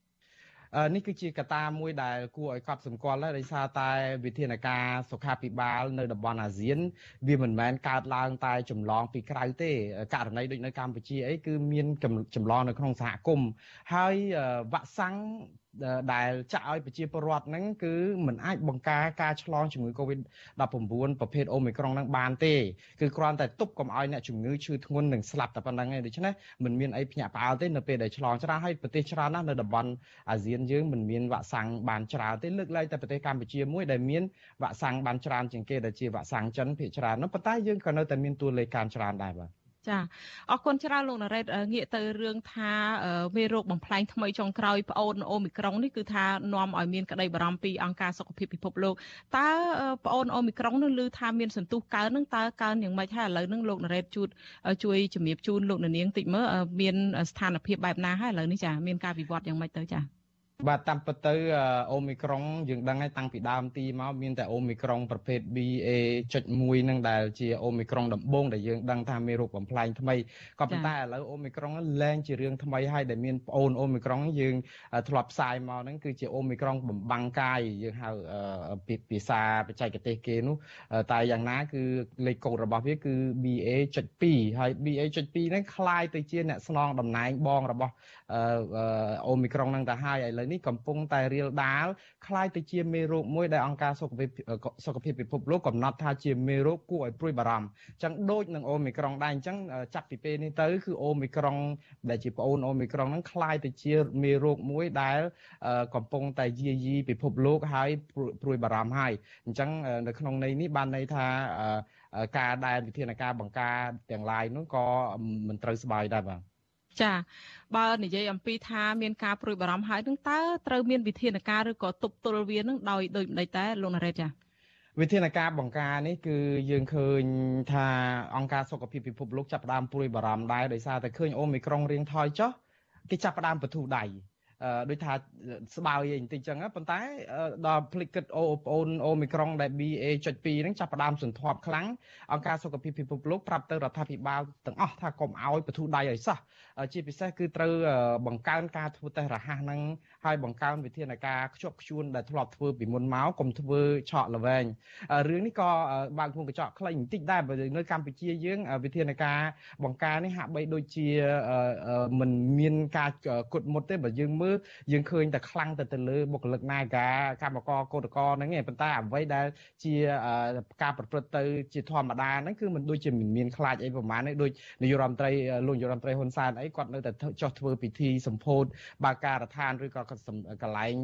Speaker 15: នេះគឺជាកត្តាមួយដែលគួរឲ្យកត់សម្គាល់ដែរដោយសារតែវិធានការសុខាភិបាលនៅតំបន់អាស៊ាន វាមិនមែនកើតឡើងតែចម្លងពីក្រៅទេករណីដូចនៅកម្ពុជាអីគឺមានចម្លងនៅក្នុងសហគមន៍ហើយវ៉ាក់សាំង ដែលចាក់ឲ្យប្រជាពលរដ្ឋហ្នឹងគឺมันអាចបង្ការការឆ្លងជំងឺ Covid-19 ប្រភេទ Omicron ហ្នឹងបានទេគឺគ្រាន់តែទប់កុំឲ្យអ្នកជំងឺឈឺធ្ងន់និងស្លាប់តែប៉ុណ្្នឹងឯងដូច្នេះมันមានអីភ្ញាក់ផ្អើលទេនៅពេលដែលឆ្លងច្រើនហើយប្រទេសច្រើនណាស់នៅតំបន់អាស៊ានយើងมันមានវ៉ាក់សាំងបានច្រើនទេលើកឡើងតែប្រទេសកម្ពុជាមួយដែលមានវ៉ាក់សាំងបានច្រើនជាងគេដែលជាវ៉ាក់សាំងចិនភាគច្រើននោះប៉ុន្តែយើងក៏នៅតែមានតួលេខការច្រើនដែរបាទ
Speaker 1: ចាអរគុណច្រើនលោកណារ៉េតងាកទៅរឿងថាមេរោគបំផ្លែងថ្មីចុងក្រោយប្អូនអូមីក្រុងនេះគឺថានាំឲ្យមានក្តីបារម្ភពីអង្គការសុខភាពពិភពលោកតើប្អូនអូមីក្រុងនោះឮថាមានសន្ទុះកើននឹងតើកើនយ៉ាងម៉េចហើយឥឡូវនឹងលោកណារ៉េតជួតជួយជំរាបជូនលោកនាងតិចមើលមានស្ថានភាពបែបណាហើយឥឡូវនេះចាមានការវិវត្តយ៉ាងម៉េចទៅចា
Speaker 15: បាទតាមពិតទៅអូមីក្រុងយើងដឹងហើយតាំងពីដើមទីមកមានតែអូមីក្រុងប្រភេទ BA.1 នឹងដែលជាអូមីក្រុងដំបូងដែលយើងដឹងថាមានរោគបំផ្លែងថ្មីក៏ប៉ុន្តែឥឡូវអូមីក្រុងលែងជារឿងថ្មីហើយដែលមានប្អូនអូមីក្រុងយើងធ្លាប់ផ្សាយមកហ្នឹងគឺជាអូមីក្រុងបំបាំងកាយយើងហៅភាសាបច្ចេកទេសគេនោះតែយ៉ាងណាគឺលេខកូដរបស់វាគឺ BA.2 ហើយ BA.2 ហ្នឹងคล้ายទៅជាអ្នកស្នងតំណែងបងរបស់អូមីក្រុងហ្នឹងទៅហើយឥឡូវ នេះកំពុងតែរៀលដាលคล้ายទៅជាមេរោគមួយដែលអង្គការសុខភាពសុខភាពពិភពលោកកំណត់ថាជាមេរោគគួរឲ្យព្រួយបារម្ភអញ្ចឹងដូចនឹងអូមីក្រុងដែរអញ្ចឹងចាប់ពីពេលនេះទៅគឺអូមីក្រុងដែលជាប្អូនអូមីក្រុងហ្នឹងคล้ายទៅជាមេរោគមួយដែលកំពុងតែយាយីពិភពលោកហើយព្រួយបារម្ភហើយអញ្ចឹងនៅក្នុងន័យនេះបានន័យថាការដែលវិធានការបង្ការទាំងឡាយនោះក៏មិនត្រូវស្បាយដែរបាទ
Speaker 1: ចាបើនិយាយអំពីថាមានការព្រួយបារម្ភហើយនឹងតើត្រូវមានវិធានការឬក៏ទប់ទល់វានឹងដោយដូចម្ដេចតែលោកណារ៉េតចា
Speaker 15: វិធានការបង្ការនេះគឺយើងឃើញថាអង្គការសុខភាពពិភពលោកចាប់ផ្ដើមព្រួយបារម្ភដែរដោយសារតែឃើញអូមីក្រុងរៀងថយចុះគេចាប់ផ្ដើមបទុះដៃ ដូចថាស្បើយបន្តិចចឹងប៉ុន្តែដល់ផ្លិចគិតអូប្អូនអូមីក្រុងដែល BA.2 ហ្នឹងចាប់ផ្ដើមសន្ធាប់ខ្លាំងអង្គការសុខភាពពិភពលោកប្រាប់ទៅរដ្ឋាភិបាលទាំងអស់ថាកុំឲ្យបទុះដៃឲ្យសោះជាពិសេសគឺត្រូវបង្កើនការធ្វើតេស្តរហ័សហ្នឹងហើយបង្កើនវិធានការខ្ជាប់ខ្ជួនដែលធ្លាប់ធ្វើពីមុនមកកុំធ្វើឆក់ល្វែងរឿងនេះក៏បើកមុខកញ្ចក់ខ្លីបន្តិចដែរបើនៅកម្ពុជាយើងវិធានការបង្ការនេះហាក់បីដូចជាមិនមានការគត់មុតទេបើយើងមើលយើងឃើញតែខ្លាំងទៅទៅលើបុគ្គលិកនាការកម្មករកោតក្រហ្នឹងឯងប៉ុន្តែអ្វីដែលជាការប្រព្រឹត្តទៅជាធម្មតាហ្នឹងគឺមិនដូចជាមិនមានខ្លាចអីប្រហែលទេដូចនាយករដ្ឋមន្ត្រីលោកនាយករដ្ឋមន្ត្រីហ៊ុនសែនអីគាត់នៅតែចោះធ្វើពិធីសម្ពោធបើការដ្ឋានឬក៏កន្លែង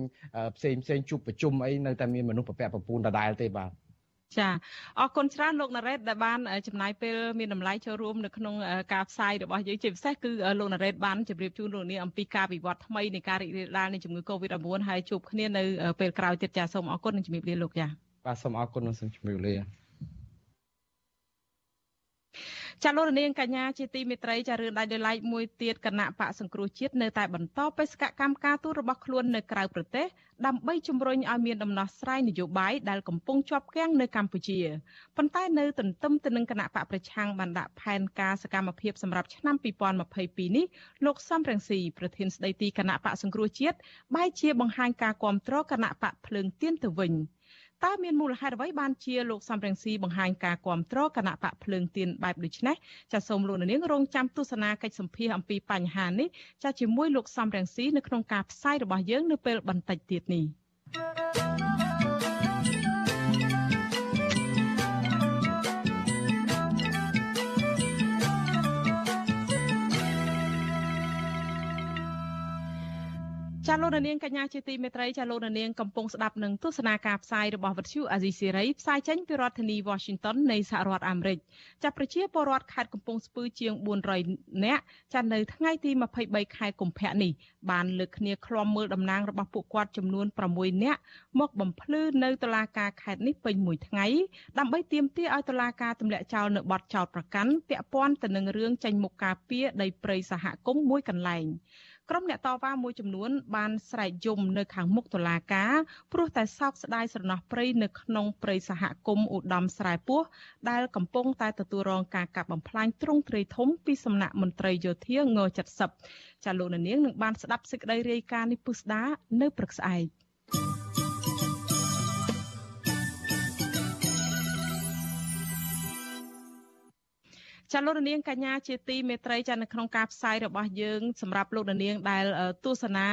Speaker 15: ផ្សេងផ្សេងជួបប្រជុំអីនៅតែមានមនុស្សប្រពាក់ប្រពូនដដែលទេបាទ
Speaker 1: ចាអរគុណច្រើនលោកណារ៉េតដែលបានចំណាយពេលមានតម្លៃចូលរួមនៅក្នុងការផ្សាយរបស់យើងជាពិសេសគឺលោកណារ៉េតបានជម្រាបជូនលោកនាងអំពីការវិវត្តថ្មីនៃការរីករាលដាលនៃជំងឺ Covid-19 ហើយជួបគ្នានៅពេលក្រោយទៀតចាសូមអរគុណនិងជម្រាបលាលោកចា
Speaker 15: បាទសូមអរគុណនិងសូមជម្រាបលា
Speaker 1: ចាលោករនាងកញ្ញាជាទីមេត្រីចារឿងដាច់ដោយឡែកមួយទៀតគណៈបកសង្គ្រោះជាតិនៅតែបន្តបេសកកម្មការទូតរបស់ខ្លួននៅក្រៅប្រទេសដើម្បីជំរុញឲ្យមានដំណោះស្រាយនយោបាយដែលកំពុងជាប់គាំងនៅកម្ពុជាប៉ុន្តែនៅទន្ទឹមទៅនឹងគណៈបកប្រឆាំងបានដាក់ផែនការសកម្មភាពសម្រាប់ឆ្នាំ2022នេះលោកសំរងស៊ីប្រធានស្ដីទីគណៈបកសង្គ្រោះជាតិបែរជាបង្ហាញការគ្រប់គ្រងគណៈបកភ្លើងទៀនទៅវិញ។ តើមានមូលហេតុអ្វីបានជាលោកសំរងស៊ីបង្ហាញការគ្រប់គ្រងគណៈបកភ្លើងទៀនបែបដូចនេះចាសសូមលោកនាងរងចាំទស្សនាកិច្ចសម្ភាសអំពីបញ្ហានេះចាសជាមួយលោកសំរងស៊ីនៅក្នុងការផ្សាយរបស់យើងនៅពេលបន្តិចទៀតនេះ ចាលោកនាងកញ្ញាជាទីមេត្រីចាលោកនាងកំពុងស្ដាប់នឹងទស្សនាការផ្សាយរបស់វិទ្យុអាស៊ីសេរីផ្សាយចេញពីរដ្ឋធានី Washington នៃសហរដ្ឋអាមេរិកចាប្រជាពលរដ្ឋខេត្តកំពង់ស្ពឺជាង400នាក់ចានៅថ្ងៃទី23ខែកុម្ភៈនេះបានលើកគ្នាឃ្លាំមើលតំណាងរបស់ពួកគាត់ចំនួន6នាក់មកបំភ្លឺនៅតុលាការខេត្តនេះពេញមួយថ្ងៃដើម្បីទាមទារឲ្យតុលាការទម្លាក់ចោលនៅបទចោទប្រកាន់ពាក់ព័ន្ធទៅនឹងរឿងចេញមុខការពារដីព្រៃសហគមន៍មួយកន្លែង ក្រុមអ្នកតវ៉ាមួយចំនួនបានស្រែកយំនៅខាងមុខតុលាការព្រោះតែសោកស្ដាយស្រណោះព្រៃនៅក្នុងព្រៃសហគមន៍ឧត្តមស្រែពោះដែលកំពុងតែទទួលរងការកាប់បំផ្លាញទ្រង់ទ្រាយធំពីសំណាក់មន្ត្រីយោធាង70ចាលោកនាងនឹងបានស្ដាប់សេចក្តីរាយការណ៍នេះពុស្ដានៅព្រឹកស្អែក ចាលោករនាងកញ្ញាជាទីមេត្រីចានៅក្នុងការផ្សាយរបស់យើងសម្រាប់លោកនាងដែលទស្សនា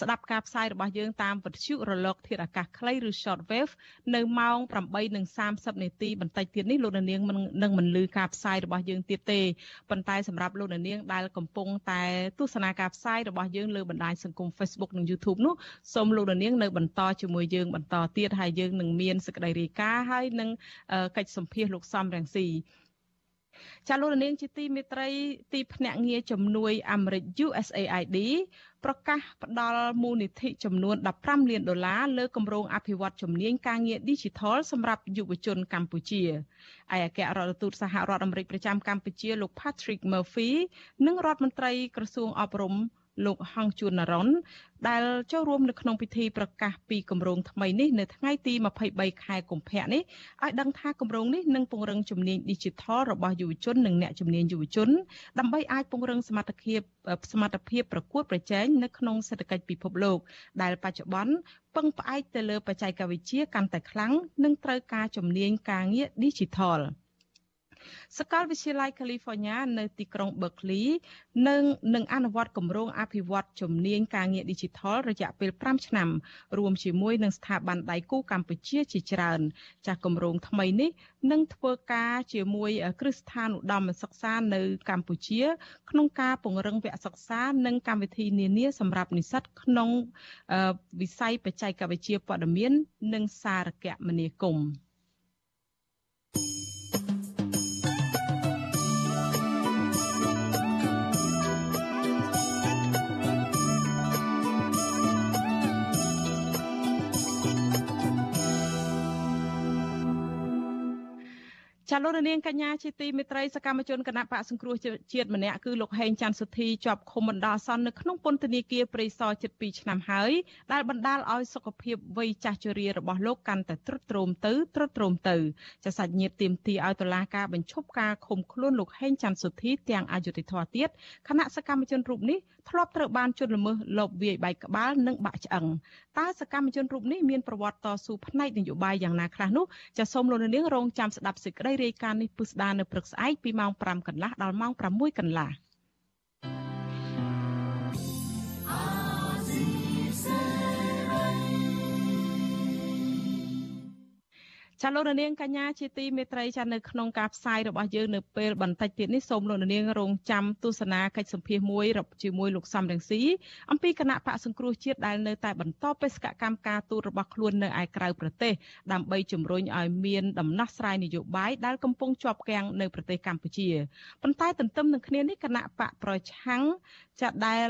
Speaker 1: ស្ដាប់ការផ្សាយរបស់យើងតាមវិទ្យុរលក ធាតុអាកាសខ្លីឬ short wave នៅម៉ោង8:30នាទីបន្តិចទៀតនេះលោកនាងនឹងមិនលឺការផ្សាយរបស់យើងទៀតទេប៉ុន្តែសម្រាប់លោកនាងដែលកំពុងតែទស្សនាការផ្សាយរបស់យើងលើបណ្ដាញសង្គម Facebook និង YouTube នោះសូមលោកនាងនៅបន្តជាមួយយើងបន្តទៀតហើយយើងនឹងមានសេចក្តីរាយការណ៍ហើយនឹងកិច្ចសម្ភាសលោកសំរងស៊ី ចាលោកនាងជាទីមេត្រីទីភ្នាក់ងារជំនួយអាមេរិក USAID ប្រកាសផ្ដល់មូលនិធិចំនួន15លានដុល្លារលើគម្រោងអភិវឌ្ឍជំនាញការងារ Digital សម្រាប់យុវជនកម្ពុជាឯអគ្គរដ្ឋទូតសហរដ្ឋអាមេរិកប្រចាំកម្ពុជាលោក Patrick Murphy និងរដ្ឋមន្ត្រីក្រសួងអប់រំ លោកហងជួននរ៉ុនដែលចូលរួមនៅក្នុងពិធីប្រកាសពីគម្រោងថ្មីនេះនៅថ្ងៃទី23ខែកុម្ភៈនេះឲ្យដឹងថាគម្រោងនេះនឹងពង្រឹងជំនាញ Digital របស់យុវជននិងអ្នកជំនាញយុវជនដើម្បីអាចពង្រឹងសមត្ថភាពសមត្ថភាពប្រកួតប្រជែងនៅក្នុងសេដ្ឋកិច្ចពិភពលោកដែលបច្ចុប្បន្នពឹងផ្អែកទៅលើបច្ចេកវិទ្យាកាន់តែខ្លាំងនិងត្រូវការជំនាញការងារ Digital ។ សាកលវិទ្យាល័យ California នៅទីក្រុង Berkeley នឹងនឹងអនុវត្តគម្រោងអភិវឌ្ឍជំនាញការងារ Digital រយៈពេល5ឆ្នាំរួមជាមួយនឹងស្ថាប័នដៃគូកម្ពុជាជាច្រើន ចាស់គម្រោងថ្មីនេះនឹងធ្វើការជាមួយគ្រឹះស្ថានឧត្តមសិក្សានៅកម្ពុជា ក្នុងការពង្រឹងវគ្គសិក្សានិងកម្មវិធីនានាសម្រាប់និស្សិតក្នុងវិស័យបច្ចេកវិទ្យាព័ត៌មាន និងសារគមនាគមន៍ ចាលោករនាងកញ្ញាជាទីមេត្រីសកម្មជនគណៈបកសង្គ្រោះជាតិម្នាក់គឺលោកហេងច័ន្ទសុធីជាប់ឃុំបណ្ដោះអាសន្ននៅក្នុងពន្ធនាគារព្រៃសរជិត2ឆ្នាំហើយដែលបណ្ដាលឲ្យសុខភាពវ័យចាស់ជរារបស់លោកកាន់តែទ្រុឌទ្រោមទៅទ្រុឌទ្រោមទៅចាសាច់ញាតិទាមទារឲ្យតុលាការបញ្ឈប់ការឃុំខ្លួនលោកហេងច័ន្ទសុធីទាំងអយុធធរទៀតគណៈសកម្មជនរូបនេះ ធ្លាប់ត្រូវបានជន់ល្មើសលបវាយបែកក្បាលនិងបាក់ឆ្អឹងតើសកម្មជនរូបនេះមានប្រវត្តិតស៊ូផ្នែកនយោបាយយ៉ាងណាខ្លះនោះចាសូមលោកនាងរងចាំស្ដាប់សេចក្តីរាយការណ៍នេះពុស្ដានៅព្រឹកស្អែកពីម៉ោង5កន្លះដល់ម៉ោង6កន្លះ ចាលោករនាងកញ្ញាជាទីមេត្រីចានៅក្នុងការផ្សាយរបស់យើងនៅពេលបន្តិចទៀតនេះសូមលោកនាងរងចាំទស្សនាកិច្ចសម្ភាសមួយជាមួយលោកសំរងស៊ីអំពីគណៈបកសង្គ្រោះជាតិដែលនៅតែបន្តបេសកកម្មការទូតរបស់ខ្លួននៅឯក្រៅប្រទេសដើម្បីជំរុញឲ្យមានដំណោះស្រាយនយោបាយដែលកំពុងជាប់គាំងនៅប្រទេសកម្ពុជាប៉ុន្តែទន្ទឹមនឹងគ្នានេះគណៈបកប្រឆាំងចាដែល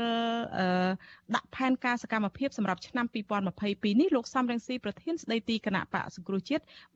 Speaker 1: ដាក់ផែនការសកម្មភាពសម្រាប់ឆ្នាំ2022នេះលោកសំរងស៊ីប្រធានស្ដីទីគណៈបកសង្គ្រោះជាតិ